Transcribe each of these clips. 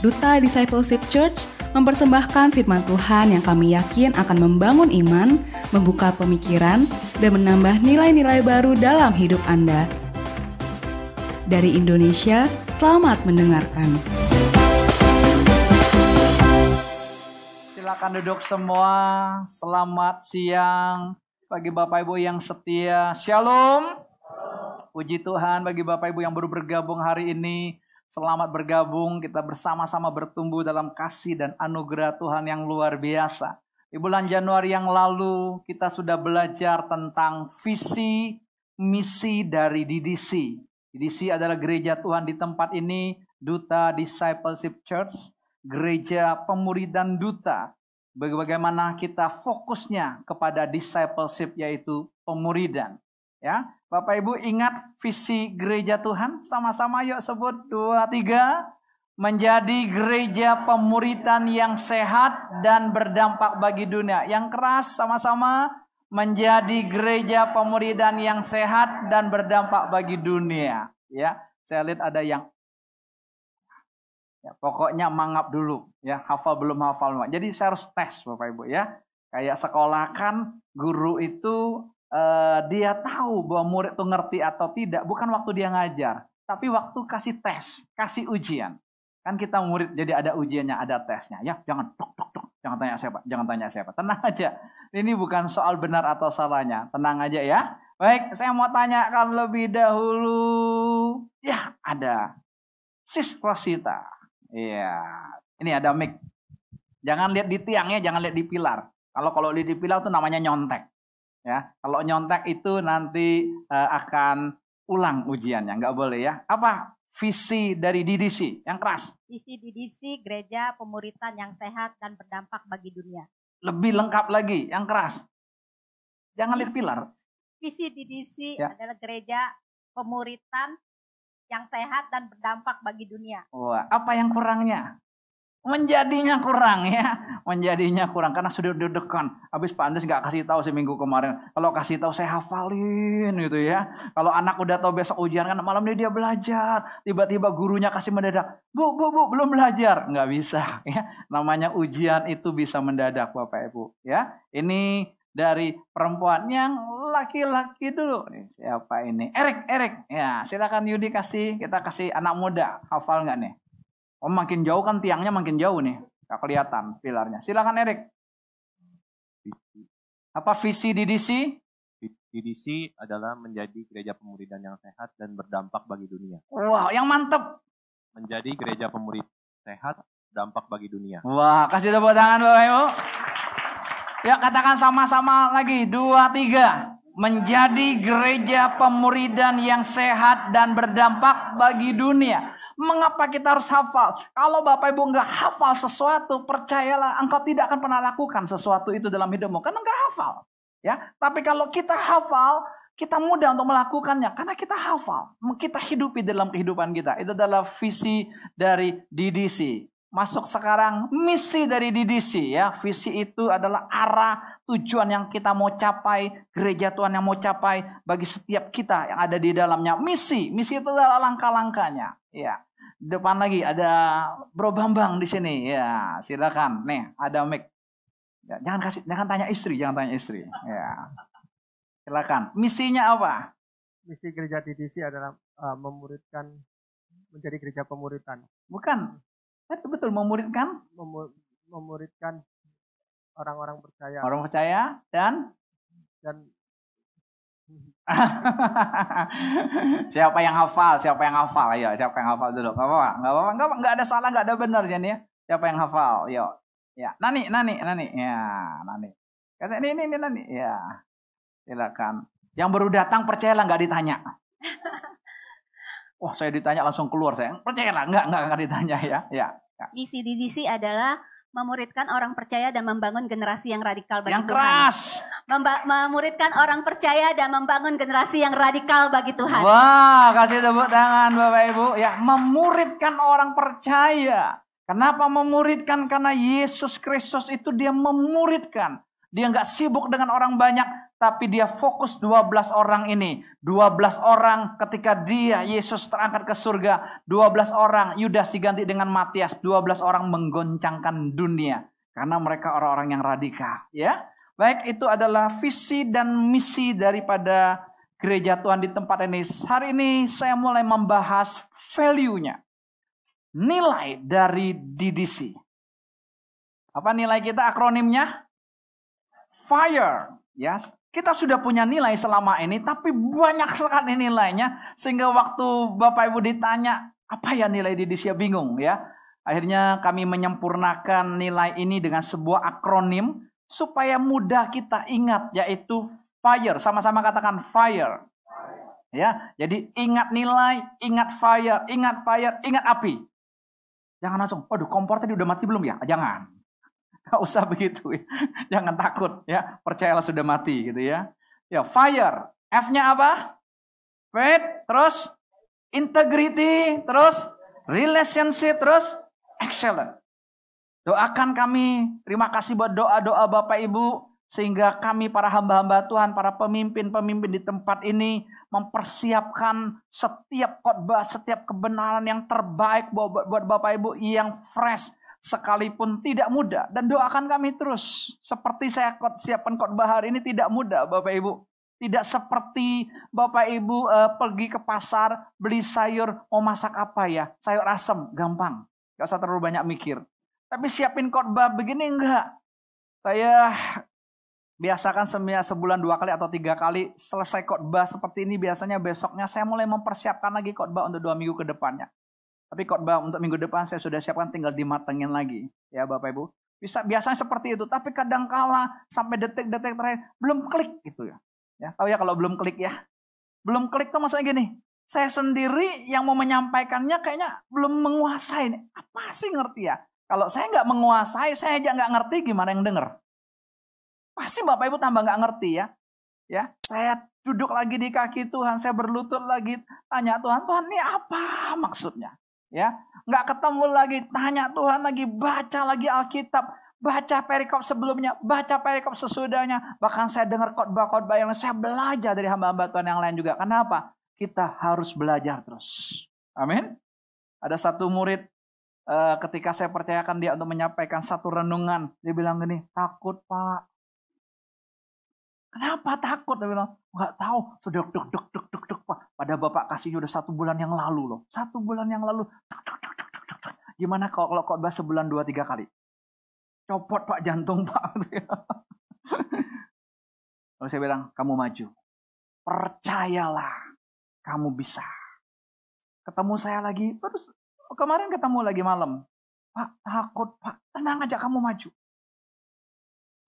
Duta Discipleship Church mempersembahkan firman Tuhan yang kami yakin akan membangun iman, membuka pemikiran, dan menambah nilai-nilai baru dalam hidup Anda. Dari Indonesia, selamat mendengarkan. Silakan duduk semua. Selamat siang bagi Bapak Ibu yang setia. Shalom. Puji Tuhan bagi Bapak Ibu yang baru bergabung hari ini. Selamat bergabung, kita bersama-sama bertumbuh dalam kasih dan anugerah Tuhan yang luar biasa. Di bulan Januari yang lalu kita sudah belajar tentang visi misi dari DDC. DDC adalah gereja Tuhan di tempat ini, Duta Discipleship Church, gereja pemuridan duta. Bagaimana kita fokusnya kepada discipleship yaitu pemuridan. Ya, Bapak Ibu ingat visi gereja Tuhan? Sama-sama yuk sebut dua tiga. Menjadi gereja pemuritan yang sehat dan berdampak bagi dunia. Yang keras sama-sama menjadi gereja pemuridan yang sehat dan berdampak bagi dunia. Ya, saya lihat ada yang ya, pokoknya mangap dulu ya, hafal belum hafal. Jadi saya harus tes Bapak Ibu ya. Kayak sekolah kan guru itu uh, dia tahu bahwa murid itu ngerti atau tidak bukan waktu dia ngajar, tapi waktu kasih tes, kasih ujian. Kan kita murid jadi ada ujiannya, ada tesnya. Ya, jangan tok tok tok, jangan tanya siapa, jangan tanya siapa. Tenang aja. Ini bukan soal benar atau salahnya. Tenang aja ya. Baik, saya mau tanyakan lebih dahulu. Ya, ada Sis Rosita. Iya. Ini ada mic. Jangan lihat di tiangnya, jangan lihat di pilar. Kalau kalau lihat di pilar itu namanya nyontek. Ya, kalau nyontek itu nanti uh, akan ulang ujiannya, nggak boleh ya. Apa visi dari DDC yang keras? Visi DDC gereja pemuritan yang sehat dan berdampak bagi dunia. Lebih lengkap lagi, yang keras. Jangan lihat pilar. Visi DDC ya. adalah gereja pemuritan yang sehat dan berdampak bagi dunia. Wah, apa yang kurangnya? Menjadinya kurang ya. Menjadinya kurang karena sudah dedekan habis Pak Andes nggak kasih tahu seminggu kemarin. Kalau kasih tahu saya hafalin gitu ya. Kalau anak udah tahu besok ujian kan malam ini dia belajar. Tiba-tiba gurunya kasih mendadak bu bu bu belum belajar. Nggak bisa ya. Namanya ujian itu bisa mendadak Bapak Ibu ya. Ini dari perempuan yang laki-laki dulu. Siapa ini? Erik Erik. Ya silakan Yudi kasih kita kasih anak muda. Hafal nggak nih Oh makin jauh kan tiangnya makin jauh nih. Gak kelihatan pilarnya. Silakan Erik. Apa visi DDC? DDC adalah menjadi gereja pemuridan yang sehat dan berdampak bagi dunia. Wow, yang mantep. Menjadi gereja pemurid sehat, dampak bagi dunia. Wah, kasih tepuk tangan Bapak Ibu. Ya, katakan sama-sama lagi. Dua, tiga. Menjadi gereja pemuridan yang sehat dan berdampak bagi dunia. Mengapa kita harus hafal? Kalau Bapak Ibu nggak hafal sesuatu, percayalah engkau tidak akan pernah lakukan sesuatu itu dalam hidupmu. Karena nggak hafal. Ya, Tapi kalau kita hafal, kita mudah untuk melakukannya. Karena kita hafal. Kita hidupi dalam kehidupan kita. Itu adalah visi dari DDC. Masuk sekarang misi dari DDC ya. Visi itu adalah arah tujuan yang kita mau capai, gereja Tuhan yang mau capai bagi setiap kita yang ada di dalamnya. Misi, misi itu adalah langkah-langkahnya. Ya depan lagi ada Bro Bambang di sini. Ya, silakan. Nih, ada mic. Ya, jangan kasih jangan tanya istri, jangan tanya istri. Ya. Silakan. Misinya apa? Misi gereja DDC adalah uh, memuridkan menjadi gereja pemuritan. Bukan. Betul betul memuridkan Memur, memuridkan orang-orang percaya. Orang percaya dan dan siapa yang hafal? Siapa yang hafal? Ayo, siapa yang hafal dulu? Gak apa-apa, gak apa-apa, gak, gak ada salah, gak ada benar jadi ya. Siapa yang hafal? Yo, ya, Nani, Nani, Nani, ya, Nani. Kata ini, ini, ini, Nani, ya. Silakan. Yang baru datang percayalah nggak ditanya. Wah, saya ditanya langsung keluar saya. Percayalah, nggak, nggak, nggak ditanya ya. Ya. ya. DDC adalah memuridkan orang percaya dan membangun generasi yang radikal bagi yang Tuhan. keras. Memba memuridkan orang percaya dan membangun generasi yang radikal bagi Tuhan. Wah, kasih tepuk tangan Bapak Ibu. Ya, memuridkan orang percaya. Kenapa memuridkan? Karena Yesus Kristus itu dia memuridkan. Dia nggak sibuk dengan orang banyak, tapi dia fokus 12 orang ini. 12 orang ketika dia Yesus terangkat ke surga, 12 orang Yudas diganti dengan Matias, 12 orang menggoncangkan dunia karena mereka orang-orang yang radikal, ya. Baik, itu adalah visi dan misi daripada gereja Tuhan di tempat ini. Hari ini saya mulai membahas value-nya. Nilai dari DDC. Apa nilai kita akronimnya? Fire. Ya, kita sudah punya nilai selama ini, tapi banyak sekali nilainya. Sehingga waktu Bapak Ibu ditanya, apa ya nilai di Indonesia bingung ya. Akhirnya kami menyempurnakan nilai ini dengan sebuah akronim supaya mudah kita ingat yaitu fire. Sama-sama katakan fire. Ya, jadi ingat nilai, ingat fire, ingat fire, ingat api. Jangan langsung, waduh kompor tadi udah mati belum ya? Jangan. Gak usah begitu ya. Jangan takut ya. Percayalah sudah mati gitu ya. Ya, fire. F-nya apa? Faith, terus integrity, terus relationship, terus excellent. Doakan kami, terima kasih buat doa-doa Bapak Ibu, sehingga kami para hamba-hamba Tuhan, para pemimpin-pemimpin di tempat ini, mempersiapkan setiap khotbah, setiap kebenaran yang terbaik buat, Bapak Ibu yang fresh, sekalipun tidak mudah. Dan doakan kami terus. Seperti saya siapkan khotbah hari ini tidak mudah Bapak Ibu. Tidak seperti Bapak Ibu uh, pergi ke pasar beli sayur mau masak apa ya? Sayur asem gampang. Gak usah terlalu banyak mikir. Tapi siapin khotbah begini enggak. Saya biasakan sebulan dua kali atau tiga kali selesai khotbah seperti ini biasanya besoknya saya mulai mempersiapkan lagi khotbah untuk dua minggu ke depannya tapi khotbah untuk minggu depan saya sudah siapkan tinggal dimatengin lagi. Ya Bapak Ibu. Bisa biasanya seperti itu, tapi kadang kala sampai detik-detik terakhir belum klik gitu ya. Ya, tahu ya kalau belum klik ya. Belum klik tuh maksudnya gini. Saya sendiri yang mau menyampaikannya kayaknya belum menguasai. Apa sih ngerti ya? Kalau saya nggak menguasai, saya aja nggak ngerti gimana yang denger. Pasti Bapak Ibu tambah nggak ngerti ya. Ya, saya duduk lagi di kaki Tuhan, saya berlutut lagi, tanya Tuhan, Tuhan ini apa maksudnya? Ya nggak ketemu lagi tanya Tuhan lagi baca lagi Alkitab baca perikop sebelumnya baca perikop sesudahnya. Bahkan saya dengar khotbah-khotbah yang saya belajar dari hamba-hamba Tuhan yang lain juga. Kenapa? Kita harus belajar terus. Amin. Ada satu murid uh, ketika saya percayakan dia untuk menyampaikan satu renungan dia bilang gini takut pak Kenapa takut? Dia bilang, nggak tahu. Sudah duk duk duk duk duk pak. Pada bapak kasihnya udah satu bulan yang lalu loh. Satu bulan yang lalu. Duk, duk, duk, duk, duk. Gimana kalau kalau khotbah sebulan dua tiga kali? Copot pak jantung pak. Lalu saya bilang, kamu maju. Percayalah, kamu bisa. Ketemu saya lagi, terus kemarin ketemu lagi malam. Pak, takut pak, tenang aja kamu maju.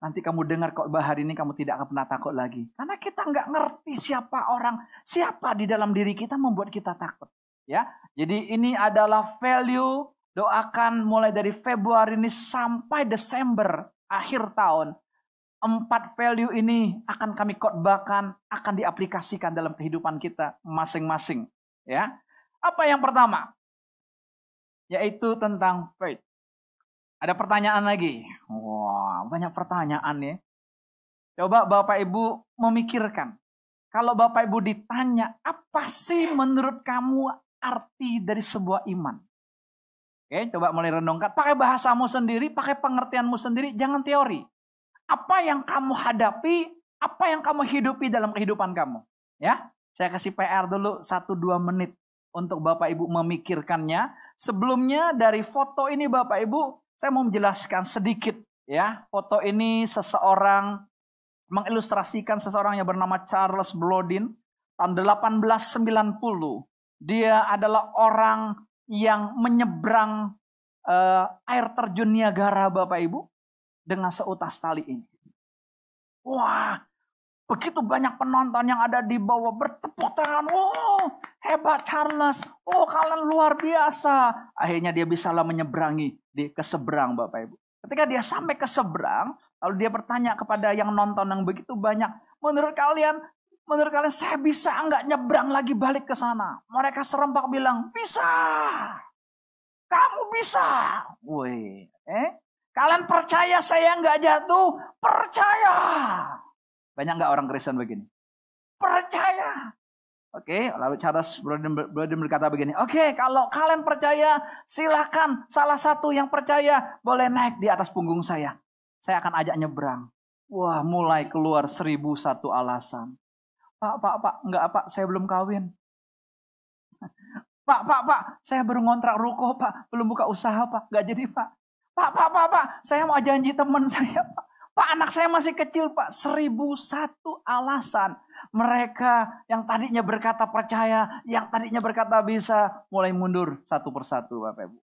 Nanti kamu dengar kok hari ini kamu tidak akan pernah takut lagi. Karena kita nggak ngerti siapa orang, siapa di dalam diri kita membuat kita takut. Ya, jadi ini adalah value doakan mulai dari Februari ini sampai Desember akhir tahun. Empat value ini akan kami khotbahkan, akan diaplikasikan dalam kehidupan kita masing-masing. Ya, apa yang pertama? Yaitu tentang faith. Ada pertanyaan lagi. Wah, banyak pertanyaan ya. Coba Bapak Ibu memikirkan. Kalau Bapak Ibu ditanya, apa sih menurut kamu arti dari sebuah iman? Oke, coba mulai renungkan. Pakai bahasamu sendiri, pakai pengertianmu sendiri, jangan teori. Apa yang kamu hadapi, apa yang kamu hidupi dalam kehidupan kamu. Ya, saya kasih PR dulu 1-2 menit untuk Bapak Ibu memikirkannya. Sebelumnya dari foto ini Bapak Ibu, saya mau menjelaskan sedikit ya. Foto ini seseorang mengilustrasikan seseorang yang bernama Charles Blodin tahun 1890. Dia adalah orang yang menyeberang uh, air terjun Niagara Bapak Ibu dengan seutas tali ini. Wah, begitu banyak penonton yang ada di bawah bertepuk tangan. Oh, hebat Charles. Oh, kalian luar biasa. Akhirnya dia bisalah menyeberangi di ke seberang Bapak Ibu. Ketika dia sampai ke seberang, lalu dia bertanya kepada yang nonton yang begitu banyak, menurut kalian, menurut kalian saya bisa enggak nyebrang lagi balik ke sana? Mereka serempak bilang, bisa. Kamu bisa. Woi, eh? Kalian percaya saya enggak jatuh? Percaya. Banyak nggak orang Kristen begini? Percaya. Oke, lalu Charles Broden berkata begini, oke kalau kalian percaya silahkan salah satu yang percaya boleh naik di atas punggung saya. Saya akan ajak nyebrang. Wah mulai keluar seribu satu alasan. Pak, pak, pak, enggak pak, saya belum kawin. Pak, pak, pak, saya baru ngontrak ruko pak, belum buka usaha pak, enggak jadi pak. Pak, pak, pak, pak, saya mau janji teman saya pak. Pak anak saya masih kecil pak, seribu satu alasan. Mereka yang tadinya berkata percaya, yang tadinya berkata bisa, mulai mundur satu persatu Bapak Ibu.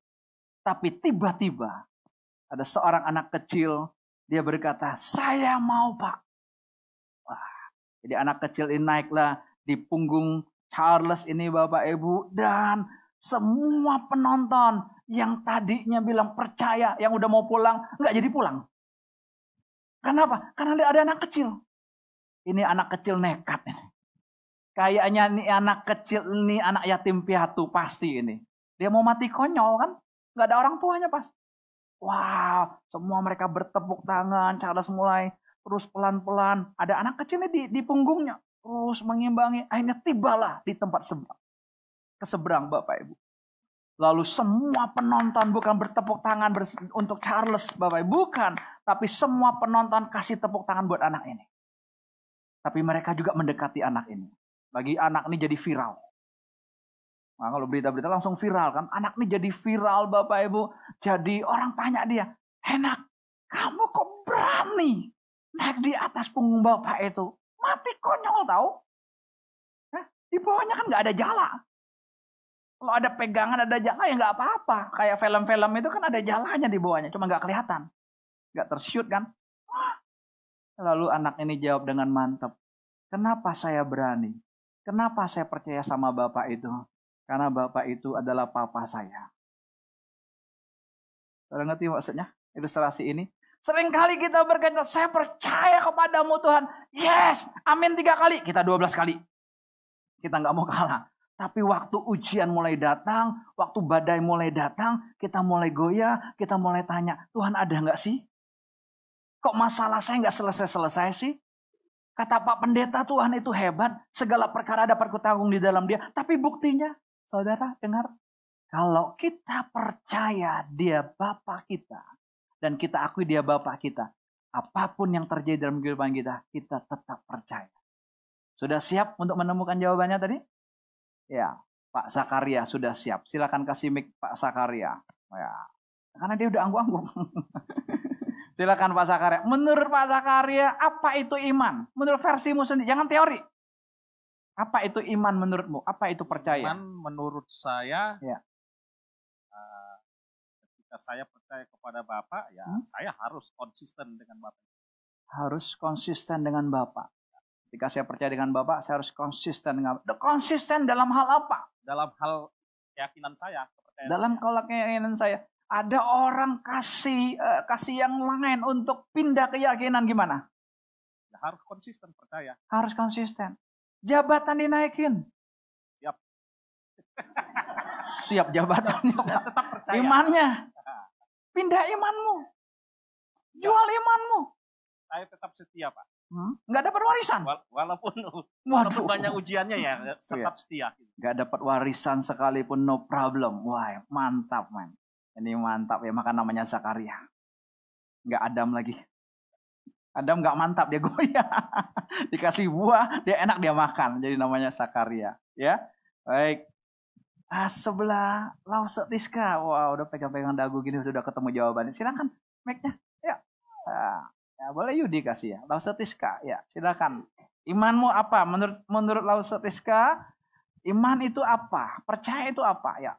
Tapi tiba-tiba ada seorang anak kecil, dia berkata, saya mau pak. Wah, jadi anak kecil ini naiklah di punggung Charles ini Bapak Ibu. Dan semua penonton yang tadinya bilang percaya, yang udah mau pulang, nggak jadi pulang. Kenapa? Karena ada anak kecil. Ini anak kecil nekat. Kayaknya ini anak kecil, ini anak yatim piatu pasti ini. Dia mau mati konyol kan? Nggak ada orang tuanya pas. Wow, semua mereka bertepuk tangan, Charles mulai terus pelan-pelan. Ada anak kecilnya di, di punggungnya. Terus mengimbangi. Akhirnya tibalah di tempat seberang. Keseberang Bapak Ibu. Lalu semua penonton bukan bertepuk tangan untuk Charles Bapak Ibu. Bukan. Tapi semua penonton kasih tepuk tangan buat anak ini. Tapi mereka juga mendekati anak ini. Bagi anak ini jadi viral. Nah, kalau berita-berita langsung viral kan. Anak ini jadi viral Bapak Ibu. Jadi orang tanya dia, enak, kamu kok berani naik di atas punggung Bapak itu? Mati konyol tahu. Hah? Di bawahnya kan nggak ada jala. Kalau ada pegangan, ada jala ya nggak apa-apa. Kayak film-film itu kan ada jalanya di bawahnya, cuma nggak kelihatan. Nggak tershoot kan. Lalu anak ini jawab dengan mantap. Kenapa saya berani? Kenapa saya percaya sama Bapak itu? Karena Bapak itu adalah Papa saya. Saudara ngerti maksudnya? Ilustrasi ini. Seringkali kita berkata, saya percaya kepadamu Tuhan. Yes, amin tiga kali. Kita dua belas kali. Kita nggak mau kalah. Tapi waktu ujian mulai datang, waktu badai mulai datang, kita mulai goyah, kita mulai tanya, Tuhan ada nggak sih? Kok masalah saya nggak selesai-selesai sih? Kata Pak Pendeta Tuhan itu hebat. Segala perkara dapat kutanggung di dalam dia. Tapi buktinya, saudara dengar. Kalau kita percaya dia Bapak kita. Dan kita akui dia Bapak kita. Apa pun yang terjadi dalam kehidupan kita, kita tetap percaya. Sudah siap untuk menemukan jawabannya tadi? Ya, Pak Zakaria sudah siap. Silakan kasih mic Pak Zakaria. Ya, karena dia udah anggung-anggung. Silakan Pak Zakaria. Menurut Pak Zakaria, apa itu iman? Menurut versimu sendiri, jangan teori. Apa itu iman menurutmu? Apa itu percaya? Iman menurut saya, ya. uh, ketika saya percaya kepada Bapak, ya hmm? saya harus konsisten dengan Bapak. Harus konsisten dengan Bapak. Ketika saya percaya dengan Bapak, saya harus konsisten dengan Bapak. Konsisten dalam hal apa? Dalam hal keyakinan saya. Dalam kalau keyakinan saya ada orang kasih uh, kasih yang lain untuk pindah keyakinan gimana? Ya, harus konsisten percaya. Harus konsisten. Jabatan dinaikin. Siap. Siap jabatan. tetap percaya. Imannya. Pindah imanmu. Jual imanmu. Saya tetap setia, Pak. Hmm? Nggak dapat warisan. Walaupun walaupun banyak ujiannya ya tetap iya. setia. Nggak dapat warisan sekalipun no problem. Wah mantap man. Ini mantap ya, maka namanya Zakaria. Nggak Adam lagi. Adam nggak mantap, dia goyah. Dikasih buah, dia enak dia makan. Jadi namanya Zakaria. Ya, baik. Ah, sebelah Lausetiska. Wah, wow, udah pegang-pegang dagu gini sudah ketemu jawabannya. Silakan, mic-nya. Ya. Ah, ya, boleh Yudi kasih ya. Lausetiska. Ya, silakan. Imanmu apa? Menurut menurut Lausetiska, iman itu apa? Percaya itu apa? Ya,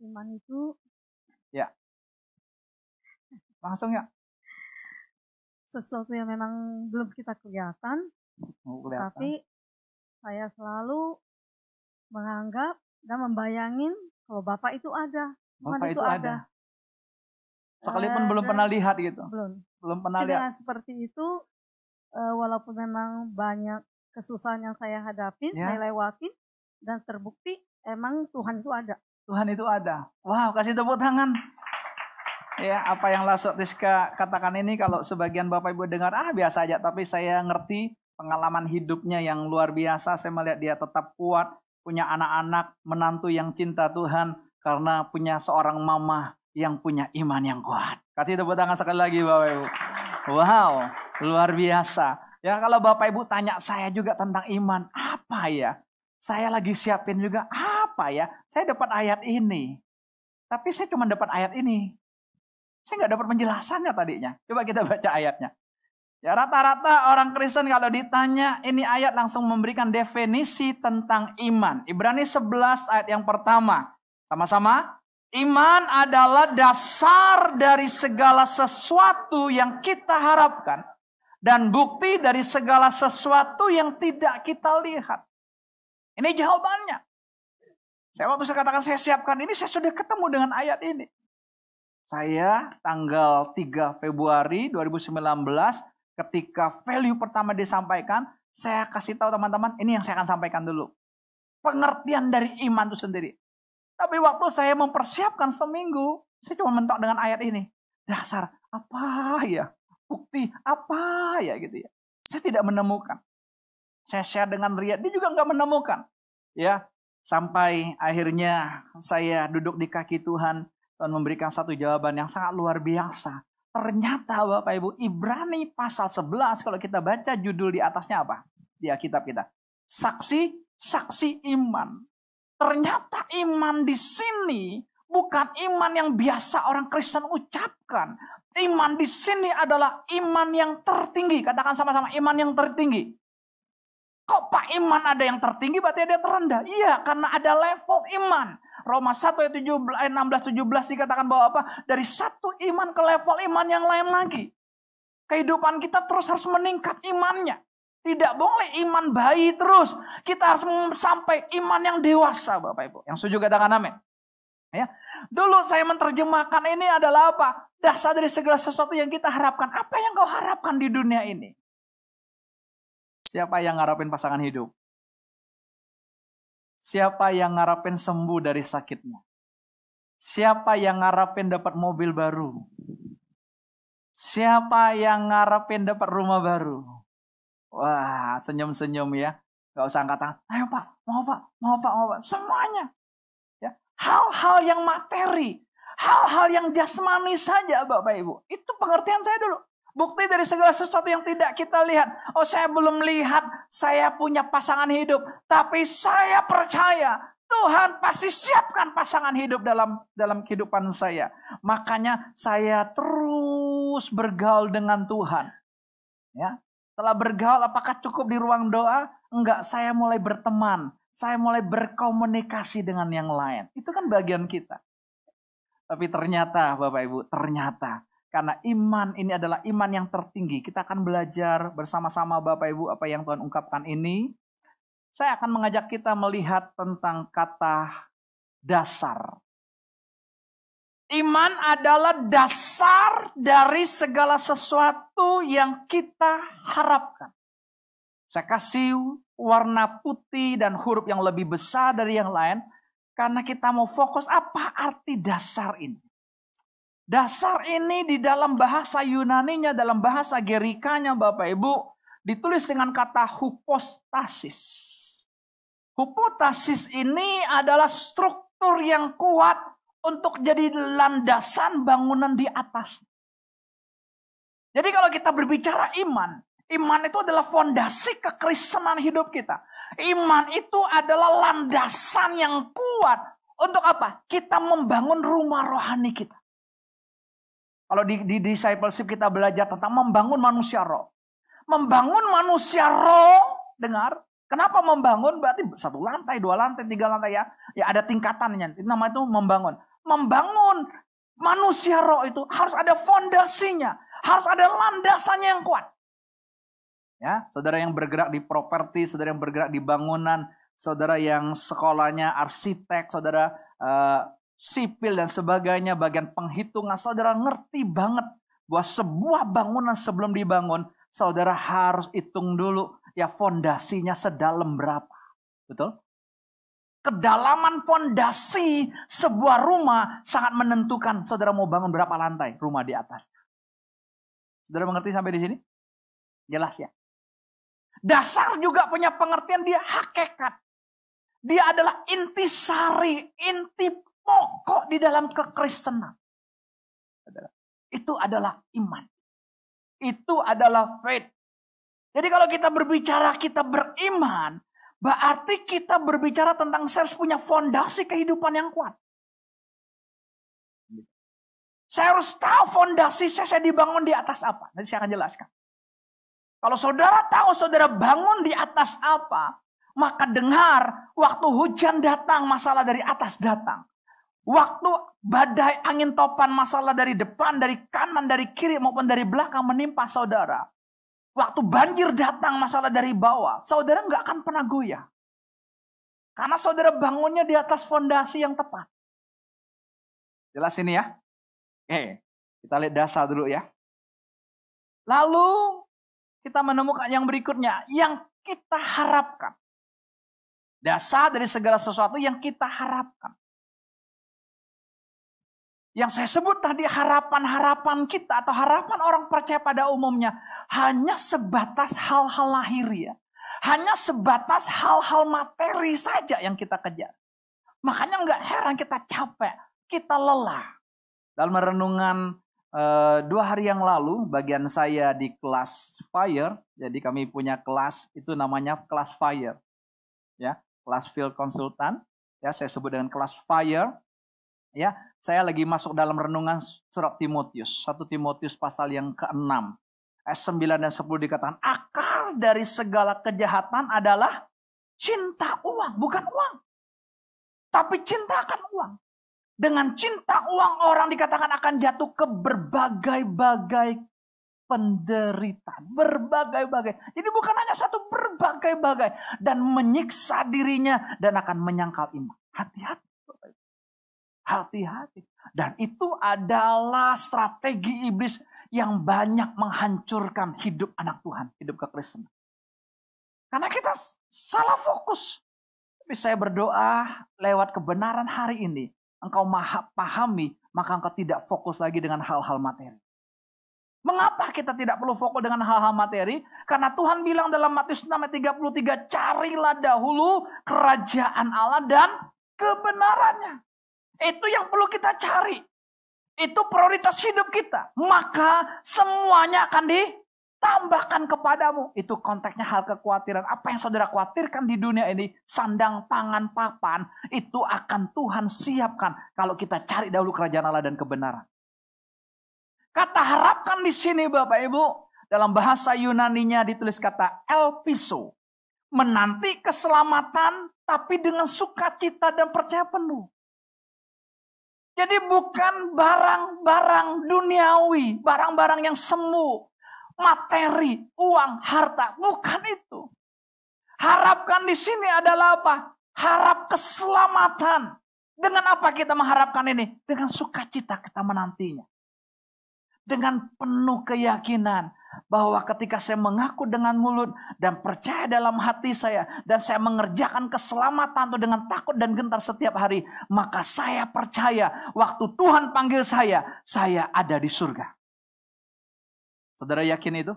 Iman itu Ya. Langsung ya. Sesuatu yang memang belum kita kelihatan, oh, kelihatan. tapi saya selalu menganggap dan membayangin kalau Bapak itu ada. Bapak itu, itu ada. ada. Sekalipun uh, belum pernah lihat gitu. Belum. Belum pernah lihat. seperti itu, uh, walaupun memang banyak kesusahan yang saya hadapin, ya. saya lewatin, dan terbukti emang Tuhan itu ada. Tuhan itu ada. Wow, kasih tepuk tangan. ya apa yang Lasot Tiska katakan ini kalau sebagian Bapak Ibu dengar ah biasa aja tapi saya ngerti pengalaman hidupnya yang luar biasa saya melihat dia tetap kuat punya anak-anak menantu yang cinta Tuhan karena punya seorang mama yang punya iman yang kuat. Kasih tepuk tangan sekali lagi Bapak Ibu. Wow, luar biasa. Ya kalau Bapak Ibu tanya saya juga tentang iman, apa ya? Saya lagi siapin juga, apa ya? Saya dapat ayat ini. Tapi saya cuma dapat ayat ini. Saya nggak dapat penjelasannya tadinya. Coba kita baca ayatnya. Ya rata-rata orang Kristen kalau ditanya ini ayat langsung memberikan definisi tentang iman. Ibrani 11 ayat yang pertama. Sama-sama. Iman adalah dasar dari segala sesuatu yang kita harapkan. Dan bukti dari segala sesuatu yang tidak kita lihat. Ini jawabannya. Saya waktu saya katakan saya siapkan ini, saya sudah ketemu dengan ayat ini. Saya tanggal 3 Februari 2019 ketika value pertama disampaikan, saya kasih tahu teman-teman, ini yang saya akan sampaikan dulu. Pengertian dari iman itu sendiri. Tapi waktu saya mempersiapkan seminggu, saya cuma mentok dengan ayat ini. Dasar apa ya? Bukti apa ya gitu ya. Saya tidak menemukan. Saya share dengan Ria, dia juga nggak menemukan. Ya, sampai akhirnya saya duduk di kaki Tuhan, Tuhan memberikan satu jawaban yang sangat luar biasa. Ternyata Bapak Ibu, Ibrani pasal 11 kalau kita baca judul di atasnya apa? Di Alkitab kita. Saksi, saksi iman. Ternyata iman di sini bukan iman yang biasa orang Kristen ucapkan. Iman di sini adalah iman yang tertinggi. Katakan sama-sama iman yang tertinggi. Kok Pak iman ada yang tertinggi berarti ada yang terendah? Iya, karena ada level iman. Roma 1 ayat 16 17 dikatakan bahwa apa? Dari satu iman ke level iman yang lain lagi. Kehidupan kita terus harus meningkat imannya. Tidak boleh iman bayi terus. Kita harus sampai iman yang dewasa Bapak Ibu. Yang setuju katakan amin. Ya. Dulu saya menerjemahkan ini adalah apa? Dasar dari segala sesuatu yang kita harapkan. Apa yang kau harapkan di dunia ini? Siapa yang ngarapin pasangan hidup? Siapa yang ngarapin sembuh dari sakitnya? Siapa yang ngarapin dapat mobil baru? Siapa yang ngarapin dapat rumah baru? Wah, senyum-senyum ya. Gak usah angkat tangan. Ayo pak, mau pak, mau pak, mau pak. Semuanya. Ya, Hal-hal yang materi. Hal-hal yang jasmani saja Bapak Ibu. Itu pengertian saya dulu. Bukti dari segala sesuatu yang tidak kita lihat. Oh saya belum lihat saya punya pasangan hidup. Tapi saya percaya Tuhan pasti siapkan pasangan hidup dalam dalam kehidupan saya. Makanya saya terus bergaul dengan Tuhan. Ya, setelah bergaul apakah cukup di ruang doa? Enggak, saya mulai berteman. Saya mulai berkomunikasi dengan yang lain. Itu kan bagian kita. Tapi ternyata Bapak Ibu, ternyata karena iman ini adalah iman yang tertinggi. Kita akan belajar bersama-sama Bapak Ibu apa yang Tuhan ungkapkan ini. Saya akan mengajak kita melihat tentang kata dasar. Iman adalah dasar dari segala sesuatu yang kita harapkan. Saya kasih warna putih dan huruf yang lebih besar dari yang lain karena kita mau fokus apa arti dasar ini. Dasar ini di dalam bahasa Yunaninya, dalam bahasa Gerikanya Bapak Ibu, ditulis dengan kata hupostasis. Hupostasis ini adalah struktur yang kuat untuk jadi landasan bangunan di atas. Jadi kalau kita berbicara iman, iman itu adalah fondasi kekristenan hidup kita. Iman itu adalah landasan yang kuat untuk apa? Kita membangun rumah rohani kita. Kalau di, di discipleship kita belajar tentang membangun manusia roh. Membangun manusia roh, dengar. Kenapa membangun? Berarti satu lantai, dua lantai, tiga lantai ya. Ya ada tingkatannya. Nama itu membangun. Membangun manusia roh itu harus ada fondasinya. Harus ada landasannya yang kuat. Ya, saudara yang bergerak di properti, saudara yang bergerak di bangunan, saudara yang sekolahnya arsitek, saudara uh, sipil dan sebagainya, bagian penghitungan, saudara ngerti banget bahwa sebuah bangunan sebelum dibangun, saudara harus hitung dulu ya fondasinya sedalam berapa. Betul? Kedalaman pondasi sebuah rumah sangat menentukan saudara mau bangun berapa lantai rumah di atas. Saudara mengerti sampai di sini? Jelas ya. Dasar juga punya pengertian dia hakikat. Dia adalah inti sari, inti pokok di dalam kekristenan. Itu adalah iman. Itu adalah faith. Jadi kalau kita berbicara kita beriman, Berarti kita berbicara tentang saya harus punya fondasi kehidupan yang kuat. Saya harus tahu fondasi saya, saya dibangun di atas apa. Nanti saya akan jelaskan. Kalau saudara tahu saudara bangun di atas apa, maka dengar waktu hujan datang masalah dari atas datang. Waktu badai angin topan masalah dari depan, dari kanan, dari kiri maupun dari belakang menimpa saudara. Waktu banjir datang masalah dari bawah, saudara nggak akan pernah goyah. Karena saudara bangunnya di atas fondasi yang tepat. Jelas ini ya? Oke, kita lihat dasar dulu ya. Lalu kita menemukan yang berikutnya, yang kita harapkan. Dasar dari segala sesuatu yang kita harapkan. Yang saya sebut tadi harapan-harapan kita atau harapan orang percaya pada umumnya hanya sebatas hal-hal lahiriah. Hanya sebatas hal-hal materi saja yang kita kejar. Makanya nggak heran kita capek, kita lelah. Dalam renungan eh, dua hari yang lalu, bagian saya di kelas fire, jadi kami punya kelas itu namanya kelas fire, ya kelas field consultant, ya saya sebut dengan kelas fire, ya saya lagi masuk dalam renungan surat Timotius, satu Timotius pasal yang ke-6. Ayat 9 dan 10 dikatakan, akar dari segala kejahatan adalah cinta uang, bukan uang. Tapi cinta akan uang. Dengan cinta uang orang dikatakan akan jatuh ke berbagai-bagai penderitaan. Berbagai-bagai. Jadi bukan hanya satu, berbagai-bagai. Dan menyiksa dirinya dan akan menyangkal iman. Hati-hati. Hati-hati. Dan itu adalah strategi iblis yang banyak menghancurkan hidup anak Tuhan, hidup kekristenan. Karena kita salah fokus. Tapi saya berdoa lewat kebenaran hari ini, engkau pahami, maka engkau tidak fokus lagi dengan hal-hal materi. Mengapa kita tidak perlu fokus dengan hal-hal materi? Karena Tuhan bilang dalam Matius 6 ayat 33, carilah dahulu kerajaan Allah dan kebenarannya. Itu yang perlu kita cari. Itu prioritas hidup kita. Maka semuanya akan ditambahkan kepadamu. Itu konteksnya hal kekhawatiran. Apa yang saudara khawatirkan di dunia ini, sandang, pangan, papan, itu akan Tuhan siapkan kalau kita cari dahulu kerajaan Allah dan kebenaran. Kata harapkan di sini Bapak Ibu, dalam bahasa Yunaninya ditulis kata elpiso. Menanti keselamatan tapi dengan sukacita dan percaya penuh. Jadi bukan barang-barang duniawi, barang-barang yang semu, materi, uang, harta, bukan itu. Harapkan di sini adalah apa? Harap keselamatan. Dengan apa kita mengharapkan ini? Dengan sukacita kita menantinya. Dengan penuh keyakinan bahwa ketika saya mengaku dengan mulut dan percaya dalam hati saya dan saya mengerjakan keselamatan itu dengan takut dan gentar setiap hari, maka saya percaya waktu Tuhan panggil saya, saya ada di surga. Saudara yakin itu?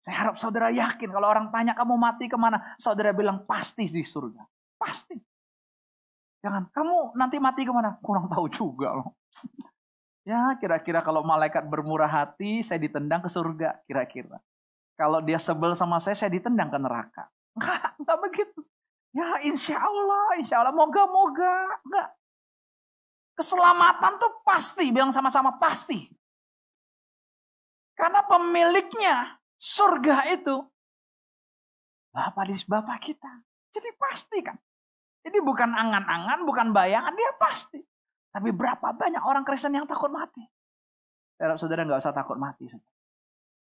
Saya harap saudara yakin kalau orang tanya kamu mati ke mana, saudara bilang pasti di surga. Pasti. Jangan, kamu nanti mati ke mana? Kurang tahu juga loh. Ya kira-kira kalau malaikat bermurah hati, saya ditendang ke surga kira-kira. Kalau dia sebel sama saya, saya ditendang ke neraka. Enggak, enggak begitu. Ya insya Allah, insya Allah, moga-moga. Enggak. Keselamatan tuh pasti, bilang sama-sama pasti. Karena pemiliknya surga itu Bapak di Bapak kita. Jadi pasti kan. Jadi bukan angan-angan, bukan bayangan, dia pasti. Tapi berapa banyak orang Kristen yang takut mati? Saudara nggak usah takut mati.